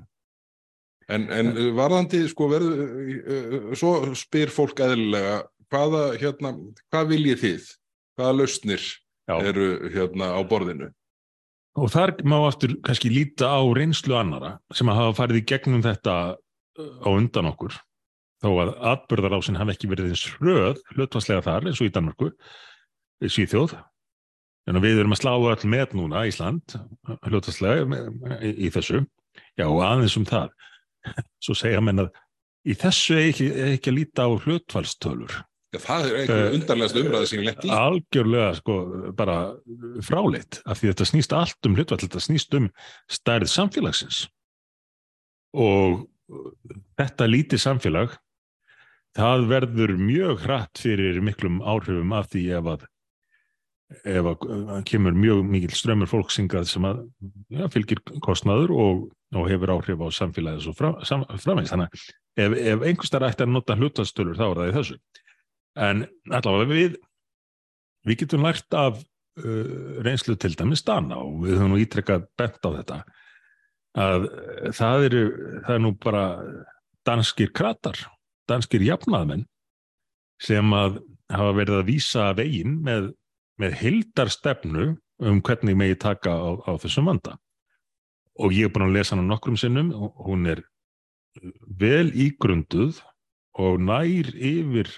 Speaker 2: En, en varðandi, sko, verður, uh, svo spyr fólk eðlilega hvaða, hérna, hvað viljið þið? Hvaða lausnir
Speaker 1: Já.
Speaker 2: eru hérna á borðinu?
Speaker 1: Og þar má aftur kannski líta á reynslu annara sem að hafa farið í gegnum þetta á undan okkur þó að atbyrðarásin hafi ekki verið eins hröð hlutvarslega þar eins og í Danmarku í Svíþjóð. En við erum að slá all með núna Ísland hlutvarslega í, í þessu. Já og aðeins um það. [laughs] Svo segja menn að í þessu er ekki, er ekki að líta á hlutvalstölur
Speaker 2: Já, það er einhver
Speaker 1: Eh,
Speaker 2: undarlegast umræði sem ég lett í.
Speaker 1: algjörlega sko bara fráleitt af því þetta snýst allt um hlutvall þetta snýst um stærð samfélagsins. Og þetta lítið samfélag það verður mjög hratt fyrir miklum áhrifum af því ef að ef að kemur mjög mikil strömmur fólksingað sem að ja, fylgir kostnaður og, og hefur áhrif á samfélagið svo fram, sam, framvegis. Þannig ef, ef einhverstað ætti að nota hlutastölur þá er það í þessu. En allavega við við getum lært af uh, reynslu til dæmis Dana og við höfum nú ítrekkað bent á þetta að uh, það eru það er nú bara danskir kratar, danskir jafnaðmenn sem að hafa verið að vísa veginn með, með hildarstefnu um hvernig megi taka á, á þessum vanda og ég er búin að lesa hana nokkrum sinnum og hún er vel ígrunduð og nær yfir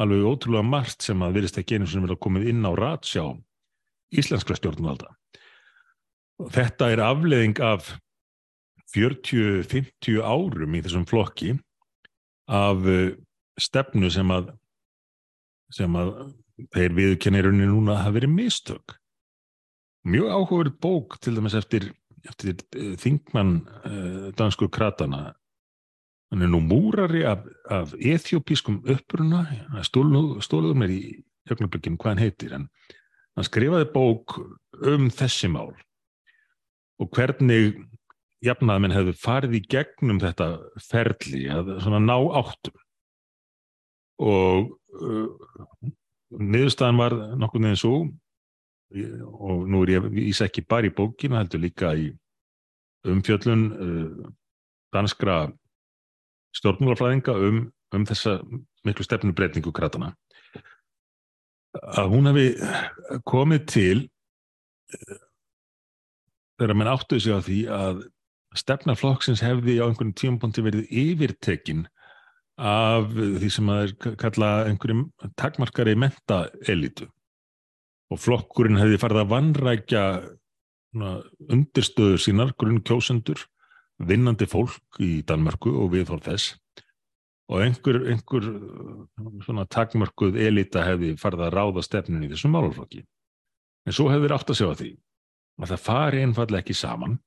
Speaker 1: alveg ótrúlega margt sem að virðist ekki einu sem vilja komið inn á ratsjá íslenskra stjórnvalda. Þetta er afleðing af 40-50 árum í þessum flokki af eh, stefnu sem að sem að þeir viðkennirunni núna hafa verið mistök. Mjög áhugaverð bók til dæmis eftir, eftir eh, þingmann uh, dansku kratana. Hann er nú múrari af, af ethiopískum uppruna. Stóluður mér í jögnablikkin hvað hann heitir en hann skrifaði bók um þessi mál og hvernig jafnaðmenn hefðu farið í gegnum þetta ferli að svona ná áttum? Og uh, niðurstaðan var nokkuð neðin svo og nú er ég ís ekki bara í bókinu heldur líka í umfjöllun uh, danskra stjórnmálafræðinga um, um þessa miklu stefnubreitningu kratana að hún hefði komið til þegar menn áttuðu sig á því að stefna flokksins hefði á einhvern tímapunkti verið yfirtekin af því sem að er kalla einhverjum takmarkari menta elitu og flokkurinn hefði farið að vannrækja undirstöður sínar, grunn kjósendur vinnandi fólk í Danmörku og viðhorf þess. Og einhver, einhver svona takmörkuð elita hefði farið að ráða stefnin í þessum málflokki. En svo hefur átt að sjá að því að það fari einfallega ekki saman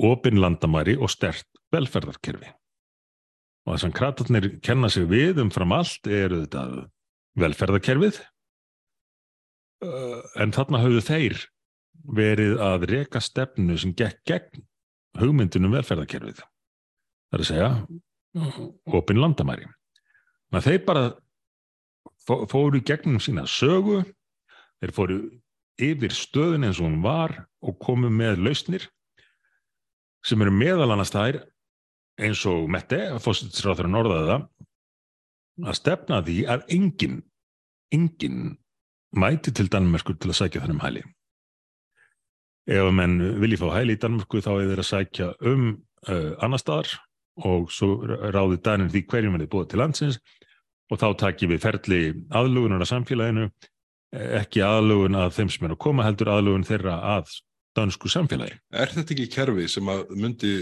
Speaker 1: opin landamæri og stert velferðarkerfi. Og þess að kratarnir kenna sig við umfram allt eru þetta velferðarkerfið en þarna hafðu þeir verið að reka stefnu sem gekk gegn hugmyndunum velferðarkerfið. Það er að segja opin landamæri. Þeir bara fóru gegnum sína sögu, þeir fóru yfir stöðun eins og hún var og komu með lausnir sem eru meðal annars þær eins og Mette, fósitsráþur að norðaði það, að stefna því að enginn, enginn mæti til Danmörkur til að sækja þannum hæli. Ef menn vilji fá hæli í Danmörku þá er þeir að sækja um uh, annar staðar og svo ráði Danin því hverjum verið búið til landsins og þá takir við ferli aðlugunar að samfélaginu, ekki aðlugun að þeim sem er að koma heldur aðlugun þeirra að dansku samfélagi.
Speaker 2: Er þetta ekki kerfi sem að myndi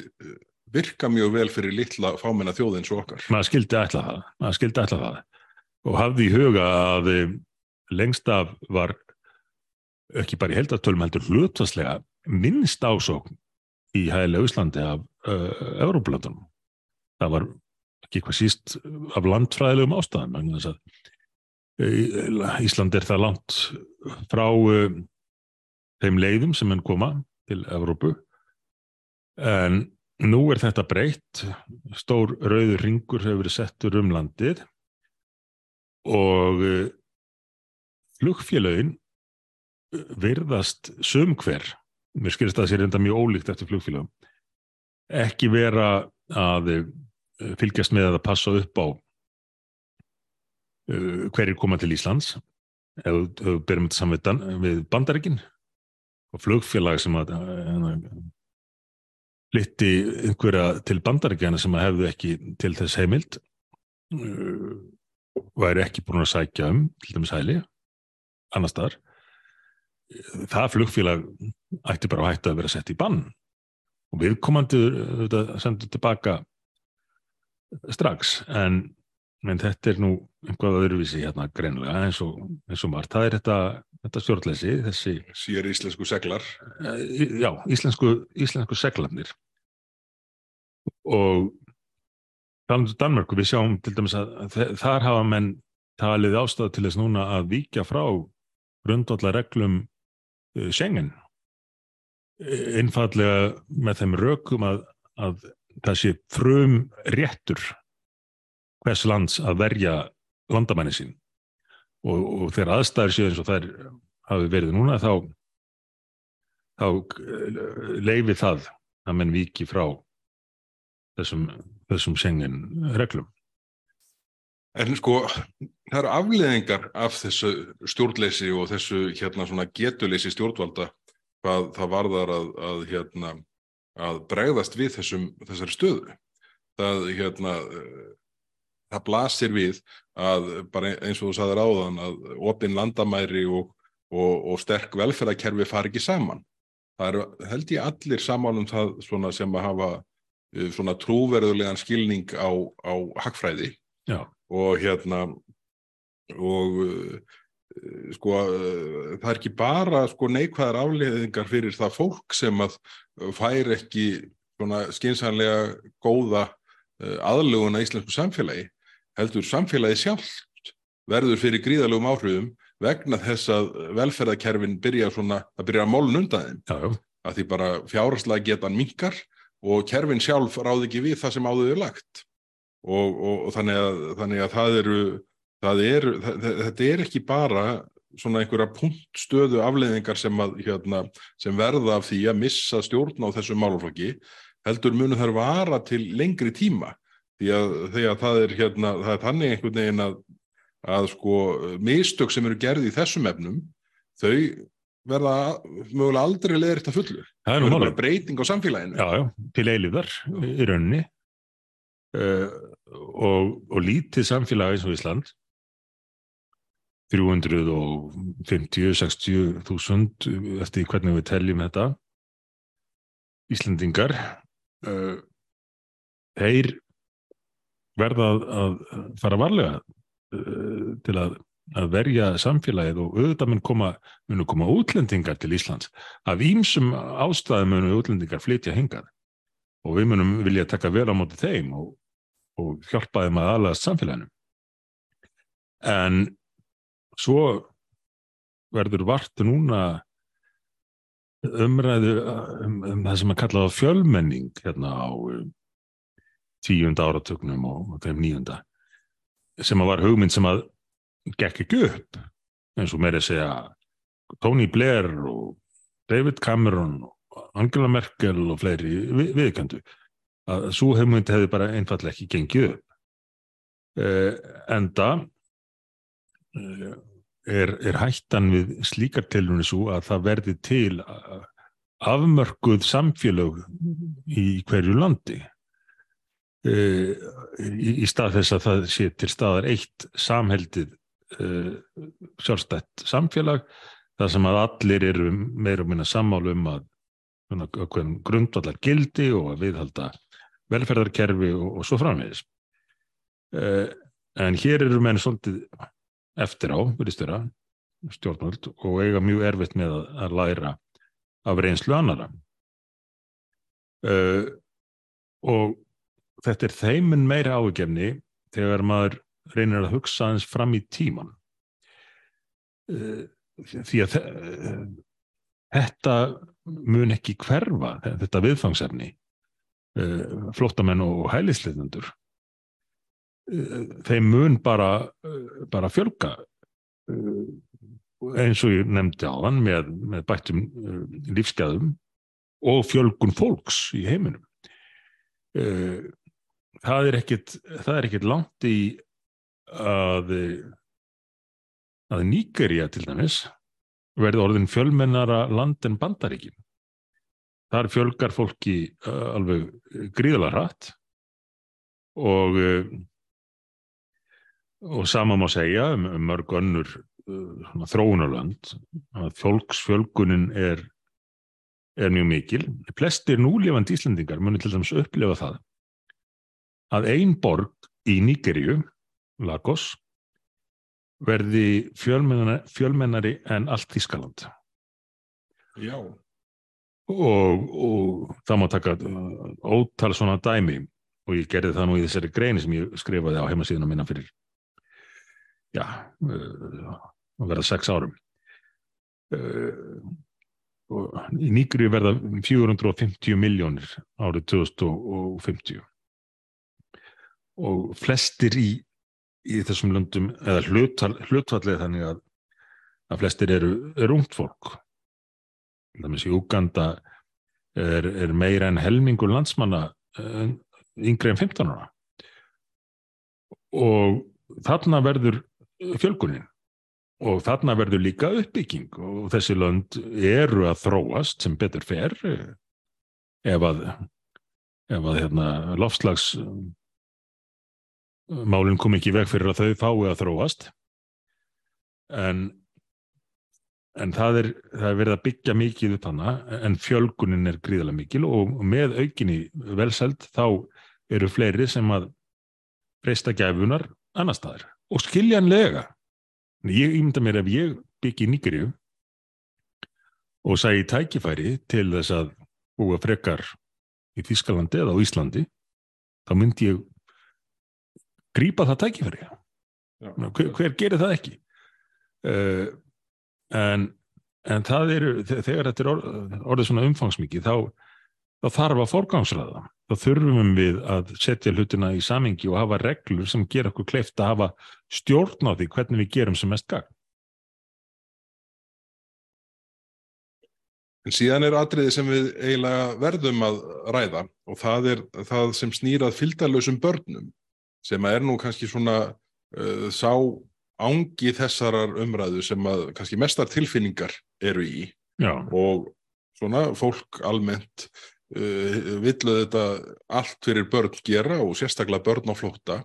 Speaker 2: virka mjög vel fyrir litla fámenna þjóðin svo okkar?
Speaker 1: Maður skildi ætla það, maður skildi ætla það og hafði í huga að lengst af var ekki bara í heldartölum heldur hlutvarslega minnst ásókn í hægilega Íslandi af uh, Európa-landunum. Það var ekki hvað síst af landfræðilegum vegna þess að Ísland er það langt frá uh, þeim leiðum sem henn koma til Európu en nú er þetta breytt. Stór rauður ringur hefur verið settur um landið. Og uh, flugfélögin virðast sumhver, mér skilist að það sé reynda mjög ólíkt eftir flugfélögum, ekki vera að fylgjast með að passa upp á uh, hverjir koma til Íslands? Ef við berum þetta saman við, bandaríkin og flugfélag sem að uh, flytti einhverja til bandaríkjana sem að hefðu ekki til þess heimild uh, væri ekki búin að sækja um til dæmis hæli annar staðar. Það flugfélag ætti bara að hætta að vera sett í bann og viðkomandi sendur tilbaka strax. En, en þetta er nú einhvað öðruvísi hérna greinlega eins og, eins og margt, það er þetta, þetta stjórnleysi þessi
Speaker 2: Sér íslensku seglar.
Speaker 1: Já, íslensku, íslensku seglarnir. Og talandu Danmarku, við sjáum til dæmis að þar hafa menn talið ástæða til þess núna að víkja frá grundvallar reglum uh, Schengen einfallega með þeim rökum að, að það sé frum réttur hvers lands að verja landamæni sín og, og þegar aðstæður séu eins og þær hafi verið núna þá þá leifi það að menn viki frá þessum, þessum Schengen reglum
Speaker 2: En sko, það eru afleðingar af þessu stjórnleysi og þessu hérna svona getuleysi stjórnvalda hvað það varðar að, að hérna að bregðast við þessum, þessari stöðu. Það, hérna, það blasir við að bara eins og þú saðir áðan að opinn landamæri og, og, og sterk velferðarkerfi fari ekki saman. Það eru held ég allir samálum það sem að hafa svona trúverðulegan skilning á, á hagfræði.
Speaker 1: Já.
Speaker 2: Og hérna og uh, sko uh, það er ekki bara sko neikvæðar afleðingar fyrir það fólk sem að fær ekki svona skinsanlega góða aðluguna íslensku samfélagi heldur samfélagi sjálft verður fyrir gríðalögum áhrifum vegna þess að velferðarkerfin byrja svona að byrja að mólun undan þeim. Að því bara fjáraslega getan minkar og kerfin sjálf ráð ekki við það sem áður er lagt. Og, og, og þannig, að, þannig að það eru, það eru það, þetta er ekki bara svona einhverja punktstöðu afleiðingar sem, að, hérna, sem verða af því að missa stjórn á þessu málflokki heldur munu þær vara til lengri tíma því að, því að það er hérna, það er þannig einhvern veginn að að sko mistök sem eru gerði í þessum efnum þau verða mögulega aldrei leðir þetta fullu.
Speaker 1: Það er nú
Speaker 2: bara breyting á samfélaginu.
Speaker 1: Já, já, til eilíðar í rauninni uh, og, og lítið samfélag eins og Ísland 350-60 þúsund eftir hvernig við teljum þetta Íslandingar uh, þeir verða að, að fara varlega uh, til að, að verja samfélagið og auðvitað mun koma, koma útlendingar til Íslands af ímsum ástæðum munu útlendingar flytja hingað og við munum vilja taka vel á móti þeim og, og hjálpa þeim að aðlaðast samfélaginu. En svo verður vart núna umræðu um, um það sem að kalla á fjölmenning hérna á um, tíunda áratögnum og, og þeim nýjunda sem að var hugmynd sem að gekk ekki upp eins og meiri segja Tony Blair og David Cameron og Angela Merkel og fleiri við, viðköndu að svo hugmynd hefði bara einfallega ekki gengið upp. Uh, enda uh, er, er hættan við slíkar tilunni svo að það verði til afmörkuð samfélög í hverju landi í, í stað þess að það sé til staðar eitt samheldið sjálfstætt samfélag þar sem að allir eru meira og minna sammálu um að grundvallar gildi og að viðhalda velferðarkerfi og, og svo framvegis. Uh, en hér eru menn svolítið eftir á, verðist vera, stjórnvöld og eiga mjög erfitt með að, að læra af reynslu annara. Og þetta er þeimin meira ágefni þegar maður reynir að hugsa hans fram í tíman. Uh, því að þetta mun ekki hverfa, þetta viðfangsefni uh, flóttamenn og hælisleitundur uh, þeim mun bara, bara fjölga eins og ég nefndi á hann með, með bættum lífsgæðum og fjölgun fólks í heiminum það er ekkit það er ekkit langt í að að Níkerja til dæmis verði orðin fjölmennara land en bandaríkin. Þar fjölgar fólki uh, alveg gríðalega hratt og, uh, og sama má segja um, um mörg önnur uh, þróunarlönd að fólksfjölgunin er, er mjög mikil. Flestir núlefandi Íslandingar munir til dæmis upplefa það að ein borg í Níkerju, Lagos, verði fjölmennari, fjölmennari en allt Þískaland.
Speaker 2: Já.
Speaker 1: Og, og það má taka uh, ótal svona dæmi og ég gerði það nú í þessari greini sem ég skrifaði á heimasíðuna minna fyrir já, uh, að verða sex árum. Uh, í Nýgri verða 450 miljónir árið 2050 og flestir í í þessum löndum eða hlutfallið þannig að, að flestir eru, eru ungt fólk. Þannig að í Uganda er, er meira en helmingur landsmanna uh, yngre en 15 ára. Og þarna verður fjölgunin. Og þarna verður líka uppbygging. Og þessi lönd eru að þróast sem betur fer ef að, að hérna, lofslags málinn kom ekki veg fyrir að þau fái að þróast. En, en það, er, það er verið að byggja mikið upp hana en fjölgunin er gríðarlega mikil og með aukinni velseld þá eru fleiri sem að breysta gæfunar annar staðar. Og skiljanlega ég ímynda mér ef ég byggi nýgriðu og sæði tækifæri til þess að búa frekar í Þískalandi eða á Íslandi þá myndi ég grípa það tækifæri. Hver, hver gerir það ekki? Uh, en, en það eru þegar þetta er orð, orðið svona umfangsmikið þá, þá þarf að forgangsraða þá þurfum við að setja hlutina í samingi og hafa reglur sem ger okkur kleift að hafa stjórn á því hvernig við gerum sem mest gang
Speaker 2: En síðan er atriði sem við eiginlega verðum að ræða og það er það sem snýrað fylgdalösum börnum sem er nú kannski svona uh, sá ángi þessarar umræðu sem að kannski mestar tilfinningar eru í
Speaker 1: Já.
Speaker 2: og svona fólk almennt uh, villu þetta allt fyrir börn gera og sérstaklega börn á flótta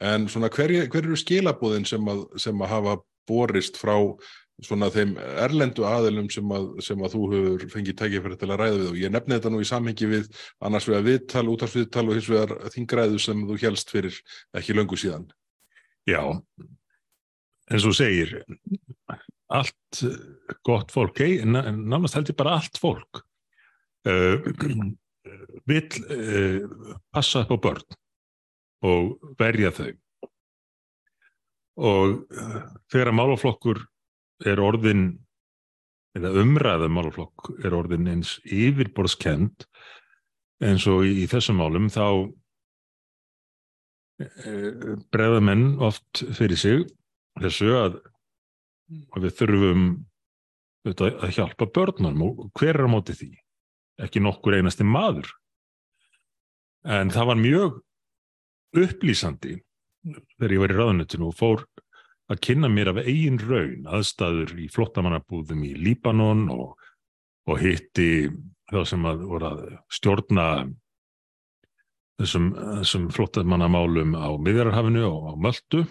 Speaker 2: en svona hver, hver eru skilabúðin sem að, sem að hafa borist frá svona þeim erlendu aðilum sem að, sem að þú hefur fengið tækifæri til að ræða við og ég nefni þetta nú í samhengi við annars vegar viðtal, útvarsviðtal og hins vegar þingræðu sem þú helst fyrir ekki löngu síðan.
Speaker 1: Já, eins og segir allt gott fólk nánast heldur bara allt fólk uh, vil uh, passa upp á börn og verja þau og uh, þegar að málaflokkur er orðin eða umræðum málaflokk er orðin eins yfirborðskend eins og í, í þessum málum þá e, bregða menn oft fyrir sig þessu að, að við þurfum að hjálpa börnum og hver er á móti því? Ekki nokkur einasti maður. En það var mjög upplýsandi þegar ég var í ráðunetinu og fór að kynna mér af eigin raun aðstæður í flottamannabúðum í Líbanon og, og hitti þá sem að voru að stjórna þessum, þessum flottamannamálum á miðjararhafinu og á Möldu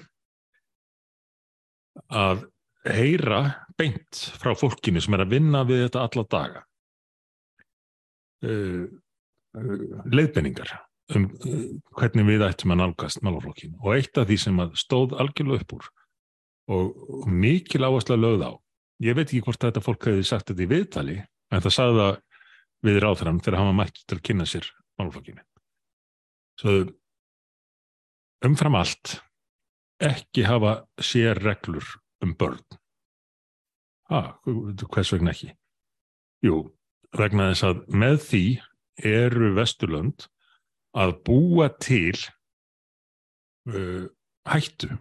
Speaker 1: að heyra beint frá fólkinu sem er að vinna við þetta alla daga. Uh, uh, leiðbenningar um uh, hvernig við ættum að nálgast málaflokkin og eitt af því sem stóð algjörlega upp úr og mikil áherslu að lögða á. Ég veit ekki hvort þetta fólk hefði sagt þetta í viðtali, en það sagði það við ráðfram þegar hann var mætt til að kynna sér málflokkinu. Svo umfram allt ekki hafa sér reglur um börn. Ha, hvers vegna ekki? Jú, vegna þess að með því eru Vesturlönd að búa til uh, hættu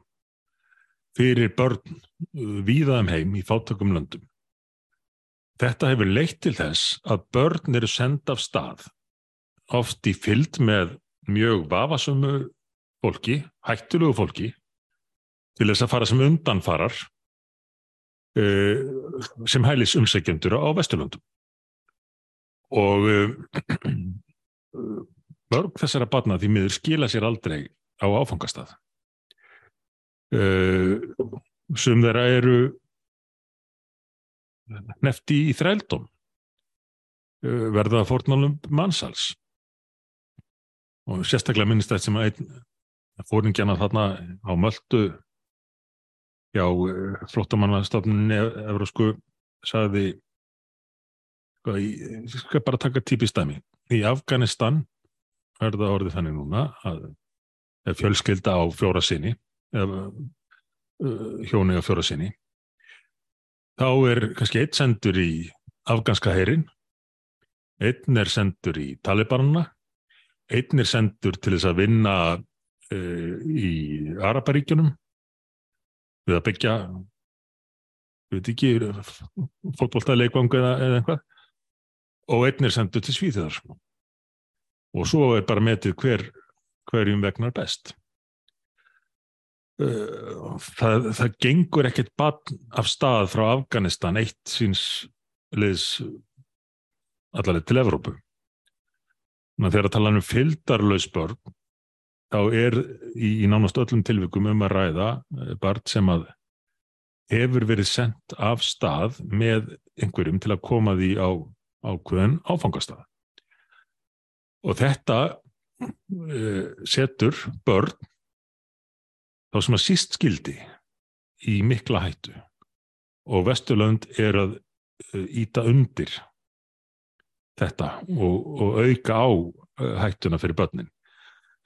Speaker 1: fyrir börn uh, víðaðum heim í fátökum löndum. Þetta hefur leitt til þess að börn eru senda af stað, oft í fyllt með mjög vafasömu fólki, hættulugu fólki, til þess að fara sem undanfarar uh, sem hælis umsækjendur á Vesturlöndum. Og uh, [clears throat] mörg þessara batna því miður skila sér aldrei á áfangastað. Uh, sem þeirra eru nefti í þrældum, uh, verða fórnálum mannsals. Og sérstaklega minnist þetta sem að fóringjana þarna á möldu já, flottamannastofnunni Evrósku sagði sko, ég skal bara taka típist dæmi. Í Afganistan er það orðið þannig núna að fjölskylda á fjóra sinni uh, hjóni á fjóra sinni. Þá er kannski eitt sendur í afganska heyrin einn er sendur í Talibanuna einn er sendur til þess að vinna uh, í Araparíkjunum við að byggja við veit ekki fótbolltað leikvangu eða, eða einhvað og einn er sendur til Svíþjóðar. Og svo er bara metið hver, hverjum vegnar best það, það gengur ekkert bann af stað frá Afganistan eitt síns liðs allarlega til Evrópu. Þegar að tala um fyldarlaus börn þá er í, í nánast öllum tilvikum um að ræða barn sem að hefur verið sendt af stað með einhverjum til að koma því á ákveðin áfangastað. Og þetta uh, setur börn þá sem að síst skildi í mikla hættu og Vesturlönd er að íta undir þetta og, og auka á uh, hættuna fyrir börnin.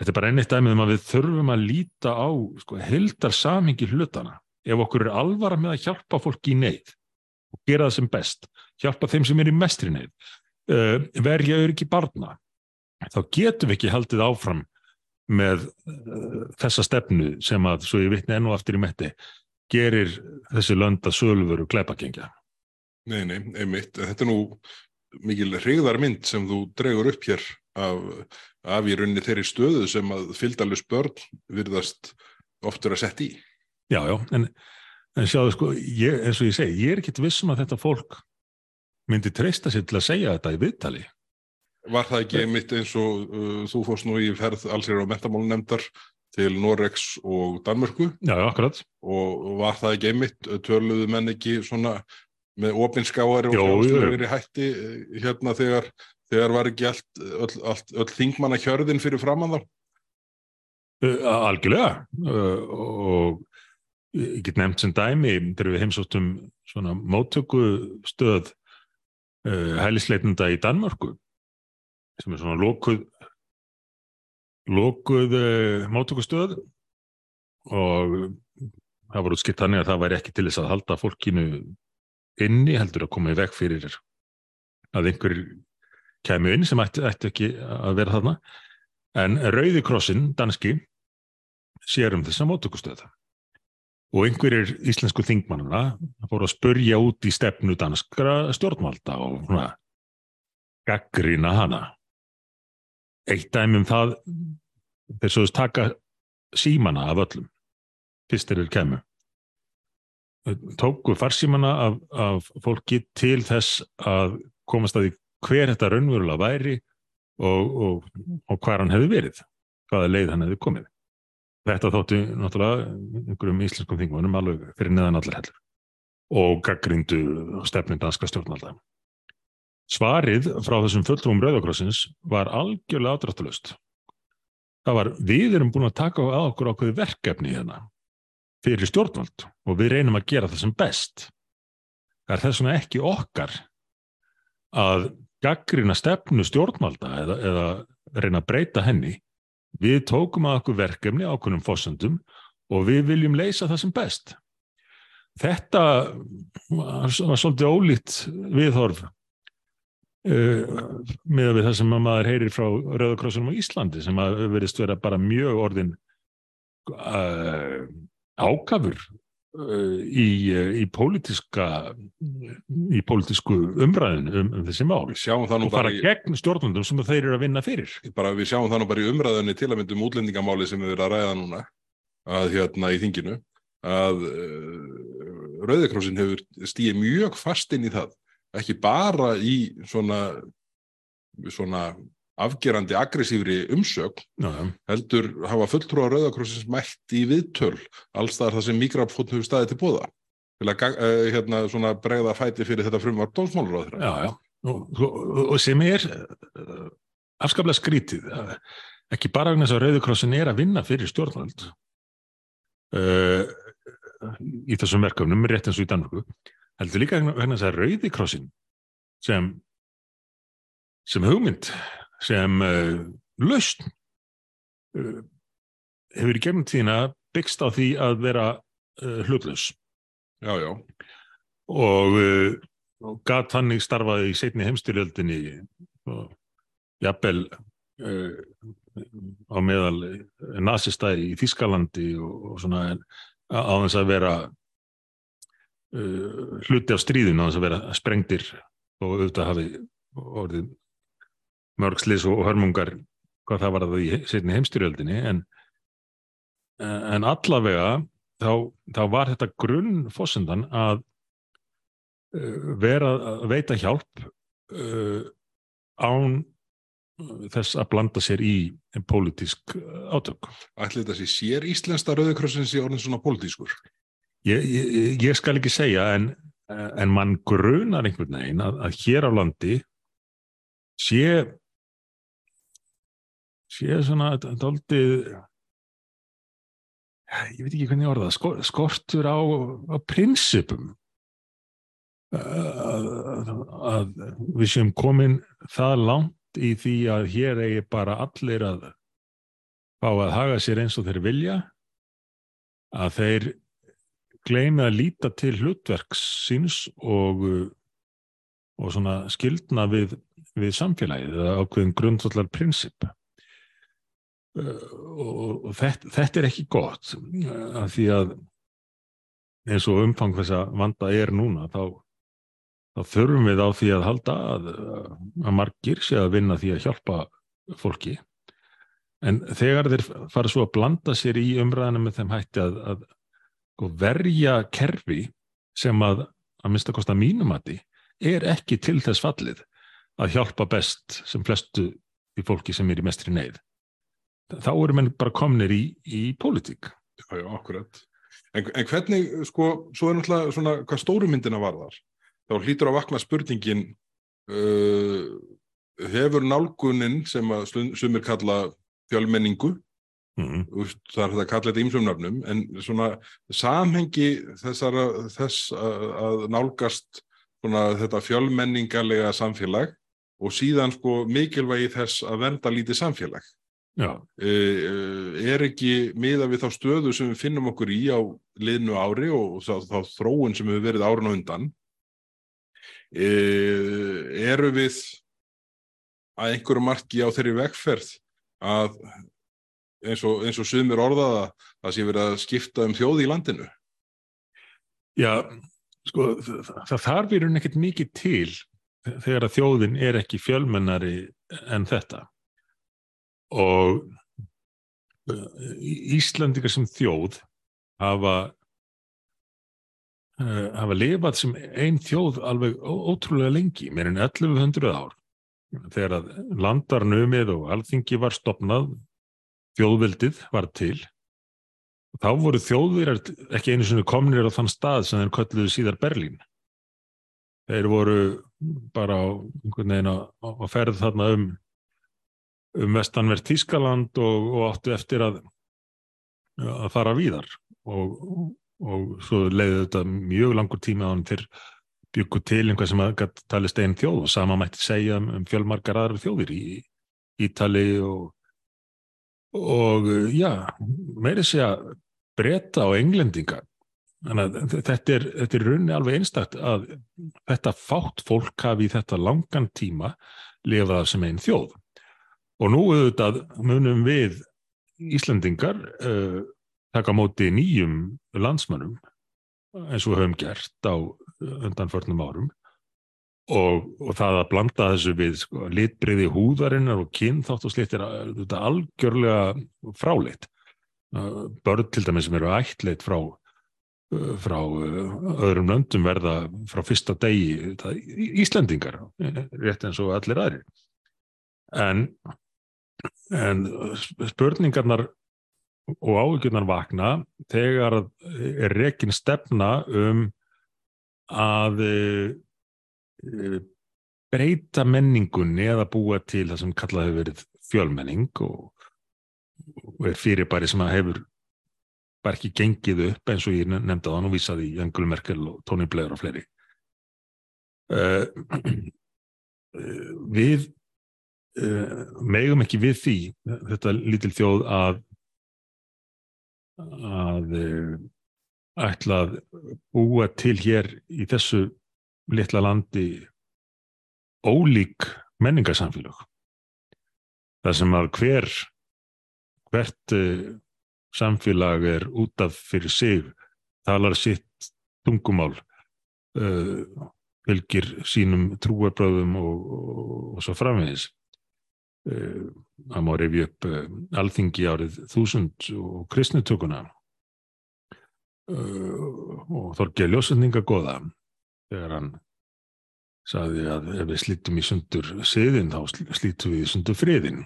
Speaker 1: Þetta er bara ennitt dæmið um að við þurfum að líta á sko, heldar samhengi hlutana. Ef okkur er alvara með að hjálpa fólki í neyð og gera það sem best, hjálpa þeim sem er í mestri neyð, uh, verja öryggi barna, þá getum við ekki haldið áfram með uh, þessa stefnu sem að, svo ég vitni enn og aftur í metti, gerir þessi lönda sölveru gleipagengja.
Speaker 2: Nei, nei, einmitt. Þetta er nú mikil hrigðarmynd sem þú dregur upp hér af, af í rauninni þeirri stöðu sem að fylgdalus börn virðast oftur að setja í.
Speaker 1: Já, já, en, en sjáðu sko, ég, eins og ég segi, ég er ekkit vissum að þetta fólk myndi treysta sér til að segja þetta í viðtali.
Speaker 2: Var það ekki einmitt eins og uh, þú fórst nú í ferð allsir á metamálunemndar til Norex og Danmörku?
Speaker 1: Já, já, akkurat.
Speaker 2: Og var það ekki einmitt, töluðu menn ekki svona með opinskáari og fjárslöfur í hætti hérna þegar, þegar var ekki allt, öll, allt, öll þingmanna hjörðin fyrir framann þá?
Speaker 1: Uh, algjörlega uh, og ég get nefnt sem dæmi þegar við heimsóttum svona móttökustöð uh, hælisleitnda í Danmörku sem er svona lókuð lókuð uh, móttökustöð. Og það var útskipt þannig að það væri ekki til þess að halda fólkinu inni heldur að koma í veg fyrir að einhver kemur inn sem ætti, ætti ekki að vera þarna. En Rauðikrossin, danski sér um þessa móttökustöð. Og einhverjir íslensku þingmannuna fóru að spurja út í stefnu danskra stjórnvalda og svona gaggrina hana eitt dæmum það þeir svoðist taka símana af öllum fyrst er þeir kemur tóku farsímana af, af fólki til þess að komast að því hver þetta raunverulega væri og, og, og hvað hann hefði verið, hvaða leið hann hefði komið. Þetta þótti náttúrulega einhverjum íslenskum þingmannum alveg fyrir neðan allar hellur og gaggrindu stefnum danska stjórnvalda. Svarið frá þessum fulltrúum Rauðakrossins var algjörlega ádrættulust. Það var, við erum búin að taka á okkur ákveði verkefni hérna fyrir stjórnvald og við reynum að gera það sem best. Það er þess vegna ekki okkar að gaggrina stefnu stjórnvalda eða, eða reyna að breyta henni. Við tókum að okkur verkefni ákveðnum fósundum og við viljum leysa það sem best. Þetta var svolítið ólít viðhorf uh, með við það sem maður heyrir frá Rauðakrossunum á Íslandi sem að verðist vera bara mjög orðin uh, ákafur uh, í, í pólitíska í pólitísku umræðinu um, um þessi mál. Og fara í, gegn stjórnundum sem þeir eru að vinna fyrir.
Speaker 2: Bara, Við sjáum það nú bara í umræðinu til að myndum útlendingamáli sem við erum að ræða núna að hérna í þinginu að Rauðikrossin hefur stíið mjög fast inn í það, ekki bara í svona, svona afgerandi aggressífri umsögn,
Speaker 1: já.
Speaker 2: heldur hafa fulltrúa Rauðakrossins mætt í viðtöl alls þar það sem mikrafótt hefur staðið til bóða til að eh, hérna, svona bregða fæti fyrir þetta frumvarp dómsmálaráðra.
Speaker 1: já, já. Og, og, sem er uh, afskaplega skrítið uh, ekki bara vegna þess að Rauðikrossin er að vinna fyrir stjórnvöld uh, í þessum verkefnum rétt eins og í Danmörku heldur líka vegna þess að Rauðikrossin sem sem hugmynd sem uh, lausn uh, hefur í gegnum tíðina byggst á því að vera uh, hlutlaus.
Speaker 2: Já, já,
Speaker 1: og, uh, og gat þannig starfaði í seinni heimstyrjöldinni og jafnvel uh, á meðal nasista í Þískalandi og, og svona en á þess að vera uh, hluti af stríðinu á þess að vera sprengdir og auðvitað hafi orðið mörgslis og hörmungar hvað það var að það í seinni heimstyrjöldinni en, en allavega þá, þá var þetta grunnfossendan að uh, vera að veita hjálp uh, án þess að blanda sér í pólitísk uh, átök.
Speaker 2: ætli þetta sé sér íslenska Rauðikrossins í orðin svona pólitískur.
Speaker 1: Ég, ég, ég skal ekki segja en, en mann grunar einhvern veginn að, að hér á landi sé sé svona daldið ég veit ekki hvernig orða skor, skortur á, á prinsipum. Að, að við séum komin það langt í því að hér eigi bara allir að fá að haga sér eins og þeir vilja að þeir gleymi að líta til hlutverks síns og, og svona skildna við, við samfélagið ákveðin grundvallar prinsip og, og þetta, þetta er ekki gott af því að eins og umfang þess að vanda er núna þá, þá þurfum við á því að halda að, að margir sé að vinna því að hjálpa fólki. En þegar þeir fara svo að blanda sér í umræðinu með þeim hætti að, að sko, verja kerfi sem að að minnsta kosta mínumati er ekki til þess fallið að hjálpa best sem flestu í fólki sem er í mestri neyð þá eru menn bara komnir í, í pólitík.
Speaker 2: Já, já, akkurat. En, en hvernig, sko, svo er náttúrulega svona hvað stórumyndina varðar. Þá hlýtur að vakna spurningin uh, hefur nálgunin sem að sumir kalla fjölmenningu,
Speaker 1: Mm.
Speaker 2: úst, það er þetta að kalla þetta ímsum nöfnum, en svona samhengi þessara, þess að, að nálgast svona þetta fjölmenningarlega samfélag og síðan sko mikilvægi þess að vernda lítið samfélag.
Speaker 1: Já,
Speaker 2: uh, er ekki miða við þá stöðu sem við finnum okkur í á liðnu ári og þá, þá þróun sem hefur verið árun á undan uh, eru við að einhverju marki á þeirri vegferð að eins og, eins og sumir orðaða það sé verið að skipta um þjóð í landinu.
Speaker 1: Já sko, það, þarf í rauninni ekkert mikið til þegar að þjóðin er ekki fjölmennari en þetta. Og uh, Íslandingar sem þjóð hafa uh, hafa lifað sem ein þjóð alveg ótrúlega lengi, meir en 1100 ár. Þegar að landarnumið og alþingi var stopnað þjóðveldið var til. Þá voru þjóðverjar ekki einu sinni komnir á þann stað sem þeir kölluðu síðar Berlín. Þeir voru bara á á, á ferð þarna um um vestanvert Tískaland og, og áttu eftir að að fara víðar. Og, og svo leiði þetta mjög langur tími á hann til byggu til einhvað sem að talist einn þjóð og sama mætti segja um, um fjölmargar aðrar þjóðir í Ítali og og já, meiri segja breyta og englendinga þannig að þetta er, þetta er runni alveg einstakt að þetta fátt fólk hafi í þetta langan tíma lifað sem einn þjóð. Og nú auðvitað munum við Íslendingar uh, taka á móti nýjum landsmönnum eins og við höfum gert á undanförnum árum og, og það að blanda þessu við sko, litbriði húðarinnar og kynþátt og slitt er þetta algjörlega fráleitt. Uh, Börn til dæmis sem eru ættleitt frá uh, frá öðrum löndum verða frá fyrsta degi það, Íslendingar, rétt eins og allir aðri. En, en spurningarnar og áhugjurnar vakna þegar er rekin stefna um að breyta menningunni eða búa til það sem kallað hefur verið fjölmenning og, og er fyrirbæri sem að hefur bara ekki gengið upp eins og ég nefndi á þann og vísaði í Angela Merkel og Tony Blair og fleiri. Uh, [clears throat] við uh, megum ekki við því þetta lítil þjóð að að ætla að búa til hér í þessu litla landi ólík menningarsamfélag. Það sem að hver hvert samfélag er út af fyrir sig, talar sitt tungumál, uh, fylgir sínum trúarbröðum og, og, og svo framvegis. Uh, það má reyfi upp uh, alþingi árið þúsund og kristnitökuna og Þorgeir Ljósendinga goða þegar hann saði að ef við slítum í sundur siðin þá slítum við í sundur friðin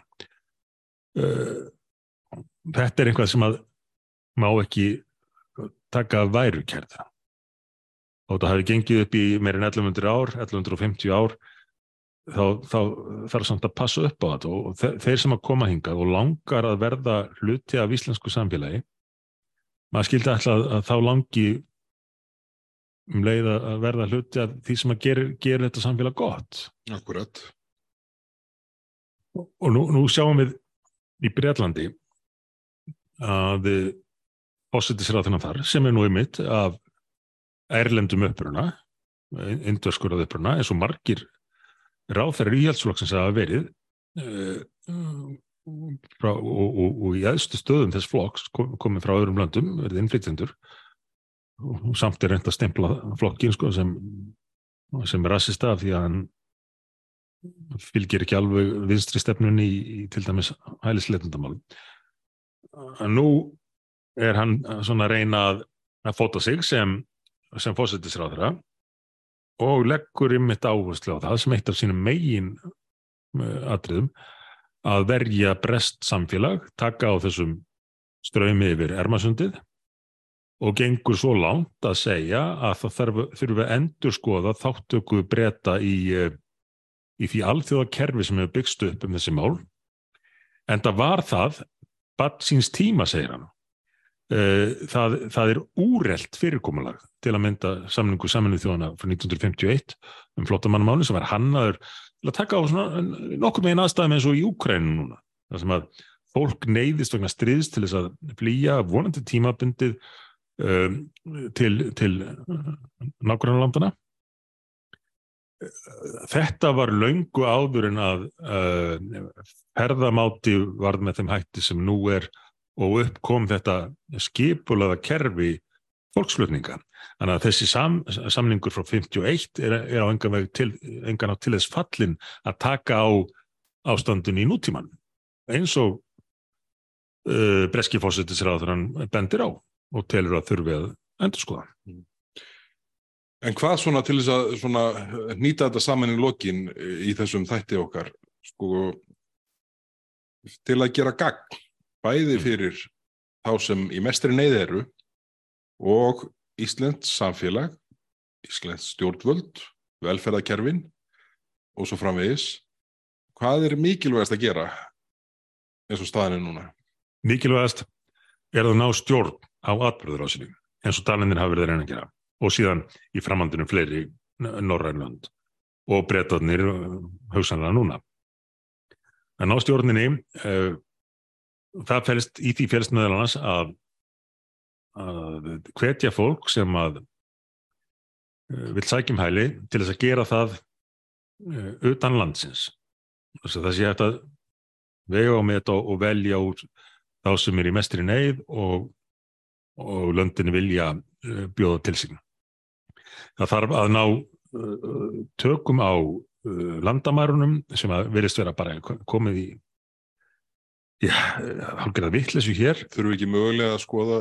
Speaker 1: þetta er einhvað sem að má ekki taka værukerð og þetta hafi gengið upp í meirinn 1100 ár 1150 ár þá, þá þarf samt að passa upp á þetta og þeir sem að koma hingað og langar að verða hluti af íslensku samfélagi maður skildi alltaf að þá langi um leið að verða hluti af því sem að gera, gera þetta samfélag gott.
Speaker 2: Akkurat.
Speaker 1: Og nú, nú sjáum við í Breitlandi að fósittisræð þennan þar sem er nú ymitt af erlendum uppruna indverskur af uppruna eins og margir ráþæri íhjaldsflokksins að hafa verið uh, frá, og, og, og í aðstu stöðum þess flokks kom, komið frá öðrum landum, verið innflytjendur og samt er reynd að stempla flokkin sko, sem, sem rassista af því að hann fylgir ekki alveg vinstri stefnunni í, í til dæmis hælisleitundamálum að nú er hann svona reyna að, að fóta sig sem, sem fósættisráðra og leggur ymmit áherslu á það sem eitt af sínum megin uh, atriðum að verja brest samfélag, taka á þessum ströymi yfir Ermasundið og gengur svo langt að segja að það þurfum við endur skoða þáttöku breyta í, uh, í því alþjóðakerfi sem hefur byggst upp um þessi mál en það var það badd síns tíma, segir hann. Eh, það, það er úrelt fyrirkomulag til að mynda samlingu saminuð þjóðana frá 1951 um flottamannumáli sem var hannaður til að taka á nokkur megin aðstæðum eins og í Úkrænu núna. Það sem að fólk neyðist vegna stríðst til þess að flýja vonandi tímabundið til, til nákvæmlandana. Þetta var laungu áður en að uh, herðamáti varð með þeim hætti sem nú er og upp kom þetta skipulaða kerfi fólksflutninga. Þannig að þessi sam, samningur frá 51 er, er á engan veg til, engan til þess fallin að taka á ástandun í nútíman eins og uh, breski fósittisráður hann bendir á og telur að þurfi að endur skoða.
Speaker 2: En hvað svona til þess að svona, nýta þetta saman í lokin í þessum þætti okkar sko, til að gera gagn bæði fyrir þá sem í mestri neyð eru og Íslands samfélag, Íslands stjórnvöld, velferðarkerfin og svo framvegis. Hvað er mikilvægast að gera eins og staðinu núna?
Speaker 1: Mikilvægast er að ná stjórn á atbyrður eins og dalindir hafa verið reyna að gera og síðan í framhandunum fleiri Norrænland og breytaðnir hugsanlega núna. En á stjórninni uh, það fælst, í því fælst meðal annars að, að hvetja fólk sem að uh, vil sækjum hæli til þess að gera það uh, utan landsins. Þess að það sé eftir að vega á með þetta og velja úr þá sem er í mestri neyð og, og löndinni vilja uh, bjóða til sig. Það þarf að ná tökum á landamærunum sem að verist vera bara komið í hálfgerða vitleysu hér.
Speaker 2: Þurfum við ekki mögulega að skoða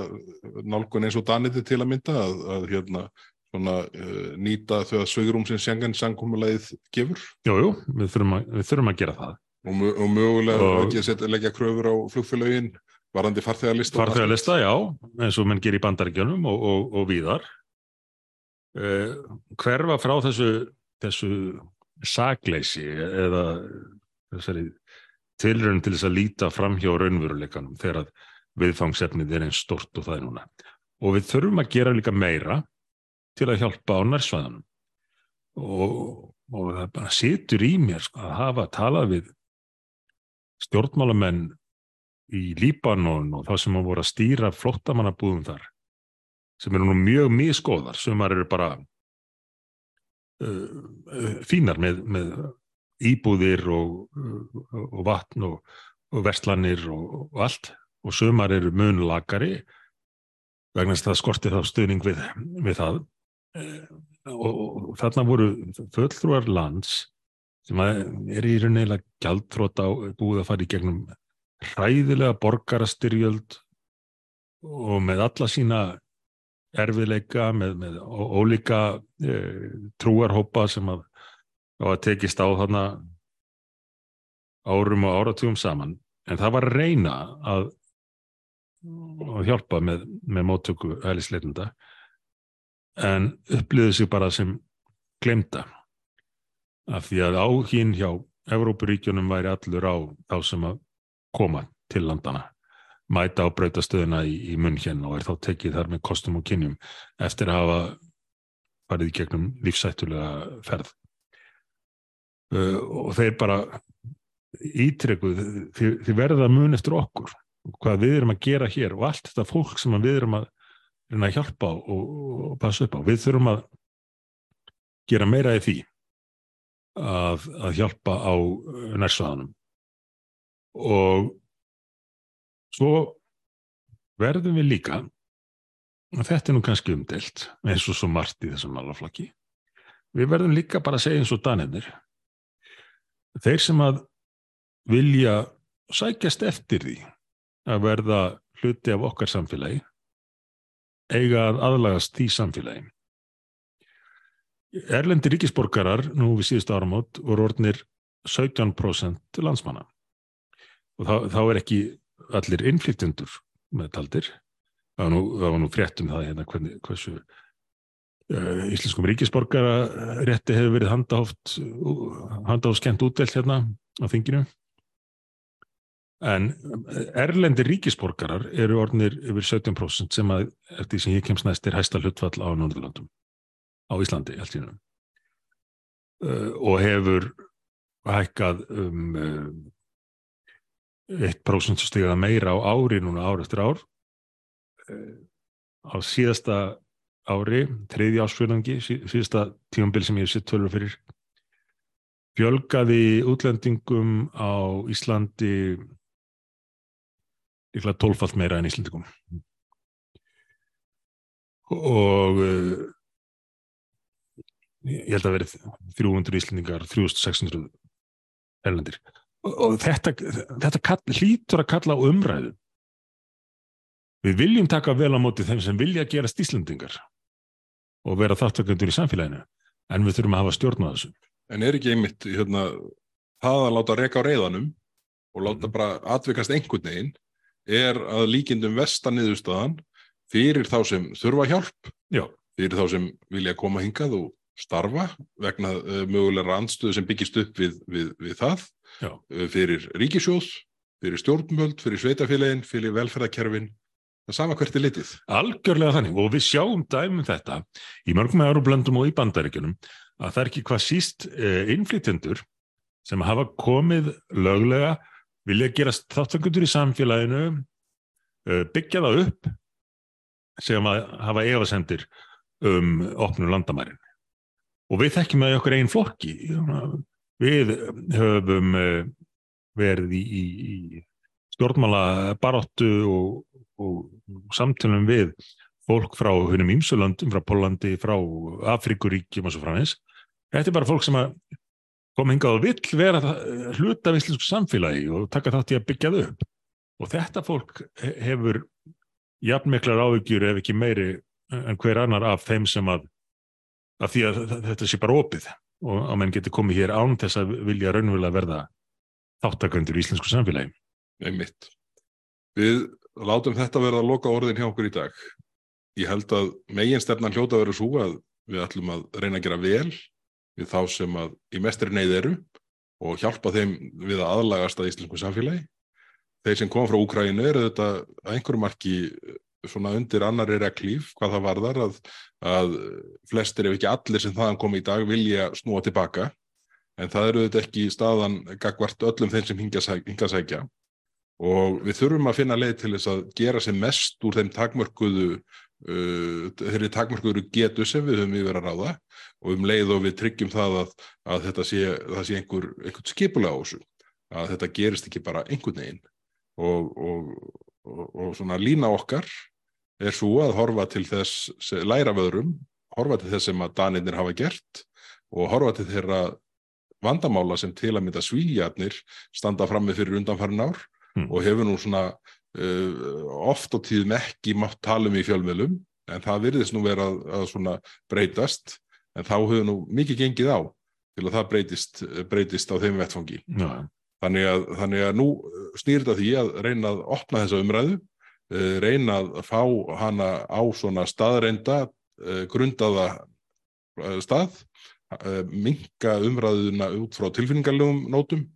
Speaker 2: nálgun eins og Daniti til að mynda að, að hérna, svona, uh, nýta þau að svegrum sem sjangan sangkomulegið gefur?
Speaker 1: Jú, jú, við við þurfum að gera það.
Speaker 2: Og, og mögulega
Speaker 1: Og-
Speaker 2: ekki að setja, leggja kröfur á flugfélögin varandi farþegarlista.
Speaker 1: Farþegarlista, já, eins og menn gerir í bandaríkjunum og, og, og víðar. Uh, hverfa frá þessu, þessu sakleysi eða þessari tilraun til þess að líta fram hjá raunveruleikanum þegar að viðfangsefnið er eins stort og það er núna. Og við þurfum að gera líka meira til að hjálpa á nærsvæðanum. Og, og það bara situr í mér sko, að hafa talað við stjórnmálamenn í Líbanon og þá sem að voru að stýra flottamannabúðum þar sem eru nú mjög miskóðar sem eru bara uh, uh, fínar með, með íbúðir og, uh, og vatn og, og verslanir og, og allt. Og sumar eru munlakari vegna þess að það skorti þá stuðning við, við það. Uh, og, þarna voru fulltrúar lands sem er í rauninni gjaldþróta búið að fara í gegnum hræðilega borgarastyrjöld og með alla sína erfiðleika með, með ó- ólíka e, trúarhópa sem að, að tekist á þarna árum og áratugum saman. En það var að reyna að, að hjálpa með, með móttöku hælisleitenda en upplýði sig bara sem glemta af því að áhín hjá Evrópuríkjunum væri allur á þá sem að koma til landana mæta á brautastöðuna í, í munn hérna og er þá tekið þar með kostum og kynjum eftir að hafa farið í gegnum lífsættulega ferð. Uh, og þeir bara ítrekuð þið, þið verða mun eftir okkur hvað við erum að gera hér og allt þetta fólk sem við erum að, reyna að hjálpa og, og passa upp á. Við þurfum að gera meira í því að, að hjálpa á nærsvæðanum og svo verðum við líka og þetta er nú kannski umdelt eins og svo margt í þessum málaflokki við verðum líka bara að segja eins og danirnir þeir sem að vilja sækjast eftir því að verða hluti af okkar samfélagi eiga að aðlagast því samfélagi. Erlendi ríkisborgarar nú við síðustu áramót voru orðnir 17% landsmanna og þá, þá er ekki allir innflytjendur með taldir það var nú, nú frétt um það hérna hvernig, hversu uh, íslenskum ríkisborgara rétti hefur verið handahóft handahóft skemmt útdelt hérna á þinginu. En erlendir ríkisborgarar eru orðnir yfir 17% sem að eftir sem ég kemst næst er hæsta hlutfall á Norðurlandum á Íslandi allt í nú. Uh, og hefur hækkað um 1% stiga meira á ári núna ár eftir ár. Uh, á síðasta ári, þriðja ásfjörðangi síðasta tíumbil sem ég sé tölur fyrir fjölgaði útlendingum á Íslandi líklega tólfalt meira en Íslandingum og uh, ég held að verið 300 Íslandingar 3600 erlendir og, þetta, þetta kall, hlýtur að kalla á umræðu. Við viljum taka vel á móti þeim sem vilja gerast Íslandingar og vera þáttakendur í samfélaginu en við þurfum að hafa stjórn á þessu.
Speaker 2: En er ekki einmitt hérna, það að láta reka á reyðanum og láta
Speaker 1: Mhm.
Speaker 2: bara atvikast einhvern veginn er að líkindum vestan niðurstaðan fyrir þá sem þurfa hjálp,
Speaker 1: Já,
Speaker 2: fyrir þá sem vilja koma hingað og starfa vegna uh, mögulega randstöðu sem byggist upp við, við, við það,
Speaker 1: já,
Speaker 2: uh, fyrir ríkisjóð, fyrir stjórnmöld, fyrir sveitafélagin, fyrir velferðarkerfin, það sama hvert er litið.
Speaker 1: algjörlega þannig og við sjáum dæmum þetta í mörgum Európlöndum og í bandaríkjunum að það er ekki hvað síst eh, innflytjendur sem hafa komið löglega, vilja gerast þáttakundur í samfélaginu, eh, byggja það upp sem að hafa efasendir um opnum landamærin. Og við þekkjum það í okkur einn flokki. Við höfum eh, verið í, í, stjórnmála baróttu og, og samtölum við fólk frá húnum ímsulöndum, frá Pólandi, frá Afrikuríkjum og svo framins. Þetta er bara fólk sem kom hingað og vill vera það, hluta af íslensku samfélagi og taka þátt í að byggja þau upp. og þetta fólk hefur jafnmiklar áhugjur ef ekki meiri en hver annar af þeim sem að, að því að þetta sé bara opið og að menn geti komið hér án þess að vilja raunverulega verða þáttaköndur í íslensku samfélagi.
Speaker 2: Einmitt. Við látum þetta verða að loka orðin hjá okkur í dag. Ég held að megin stefnan hljóta verið svo að við ætlum að reyna að gera vel við þá sem að í mestri neyð eru og hjálpa þeim við að aðlagast að íslensku samfélagi. Þeir sem kom frá Úkrænu eru þetta að einhverju marki svona undir annari reglíf hvað það varðar að, að flestir ef ekki allir sem þaðan kom í dag vilja snúa tilbaka. En það eru þetta ekki staðan gagvart öllum þeim sem hinga sækja. Og við þurfum að finna leið til þess að gera sem mest úr þeim takmörkuðu uh, þeirri takmörkuðu getu sem við höfum yfir að ráða. Og um leið og við tryggjum það að, að þetta sé, sé einhver, einhver skipulega á þessu að þetta gerist ekki bara einhvern veginn. Og, og, og, og svona lína okkar er svo að horfa til þess læra vöðrum, horfa til þess sem að Danirnir hafa gert og horfa til þeirra vandamála sem til að mynda svíjarnir standa fram með fyrir undanfærin ár mm. og hefur nú svona uh, oft á tíðum ekki mátt tala um í fjölmiðlum en það virðist nú vera að, að svona breytast en þá hefur nú mikið gengið á til að það breytist, breytist á þeim vettfangi. Ja. Þannig, að, þannig að nú snýrta því að reyna að opna þessa umræðu, reyna að fá hana á svona staðreinda, uh, grundaða uh, stað Eh, minka umræðuna út frá tilfinningarlegum nótum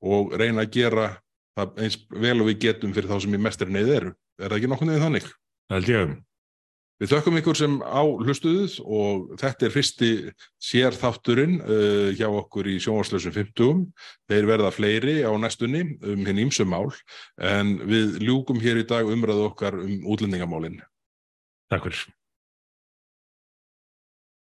Speaker 2: og reyna að gera það eins vel og við getum fyrir þá sem í mestarinn eða eru. Er það ekki nokkuð nefnir þannig?
Speaker 1: Held ég.
Speaker 2: Við þökkum ykkur sem á hlustuðuð og þetta er fyrsti sérþátturinn uh, hjá okkur í sjónvarslösum 50. Þeir verða fleiri á næstunni um hinn ímsum mál en við ljúkum hér í dag umræðu okkar um útlendingamálinn.
Speaker 1: Takk fyrir.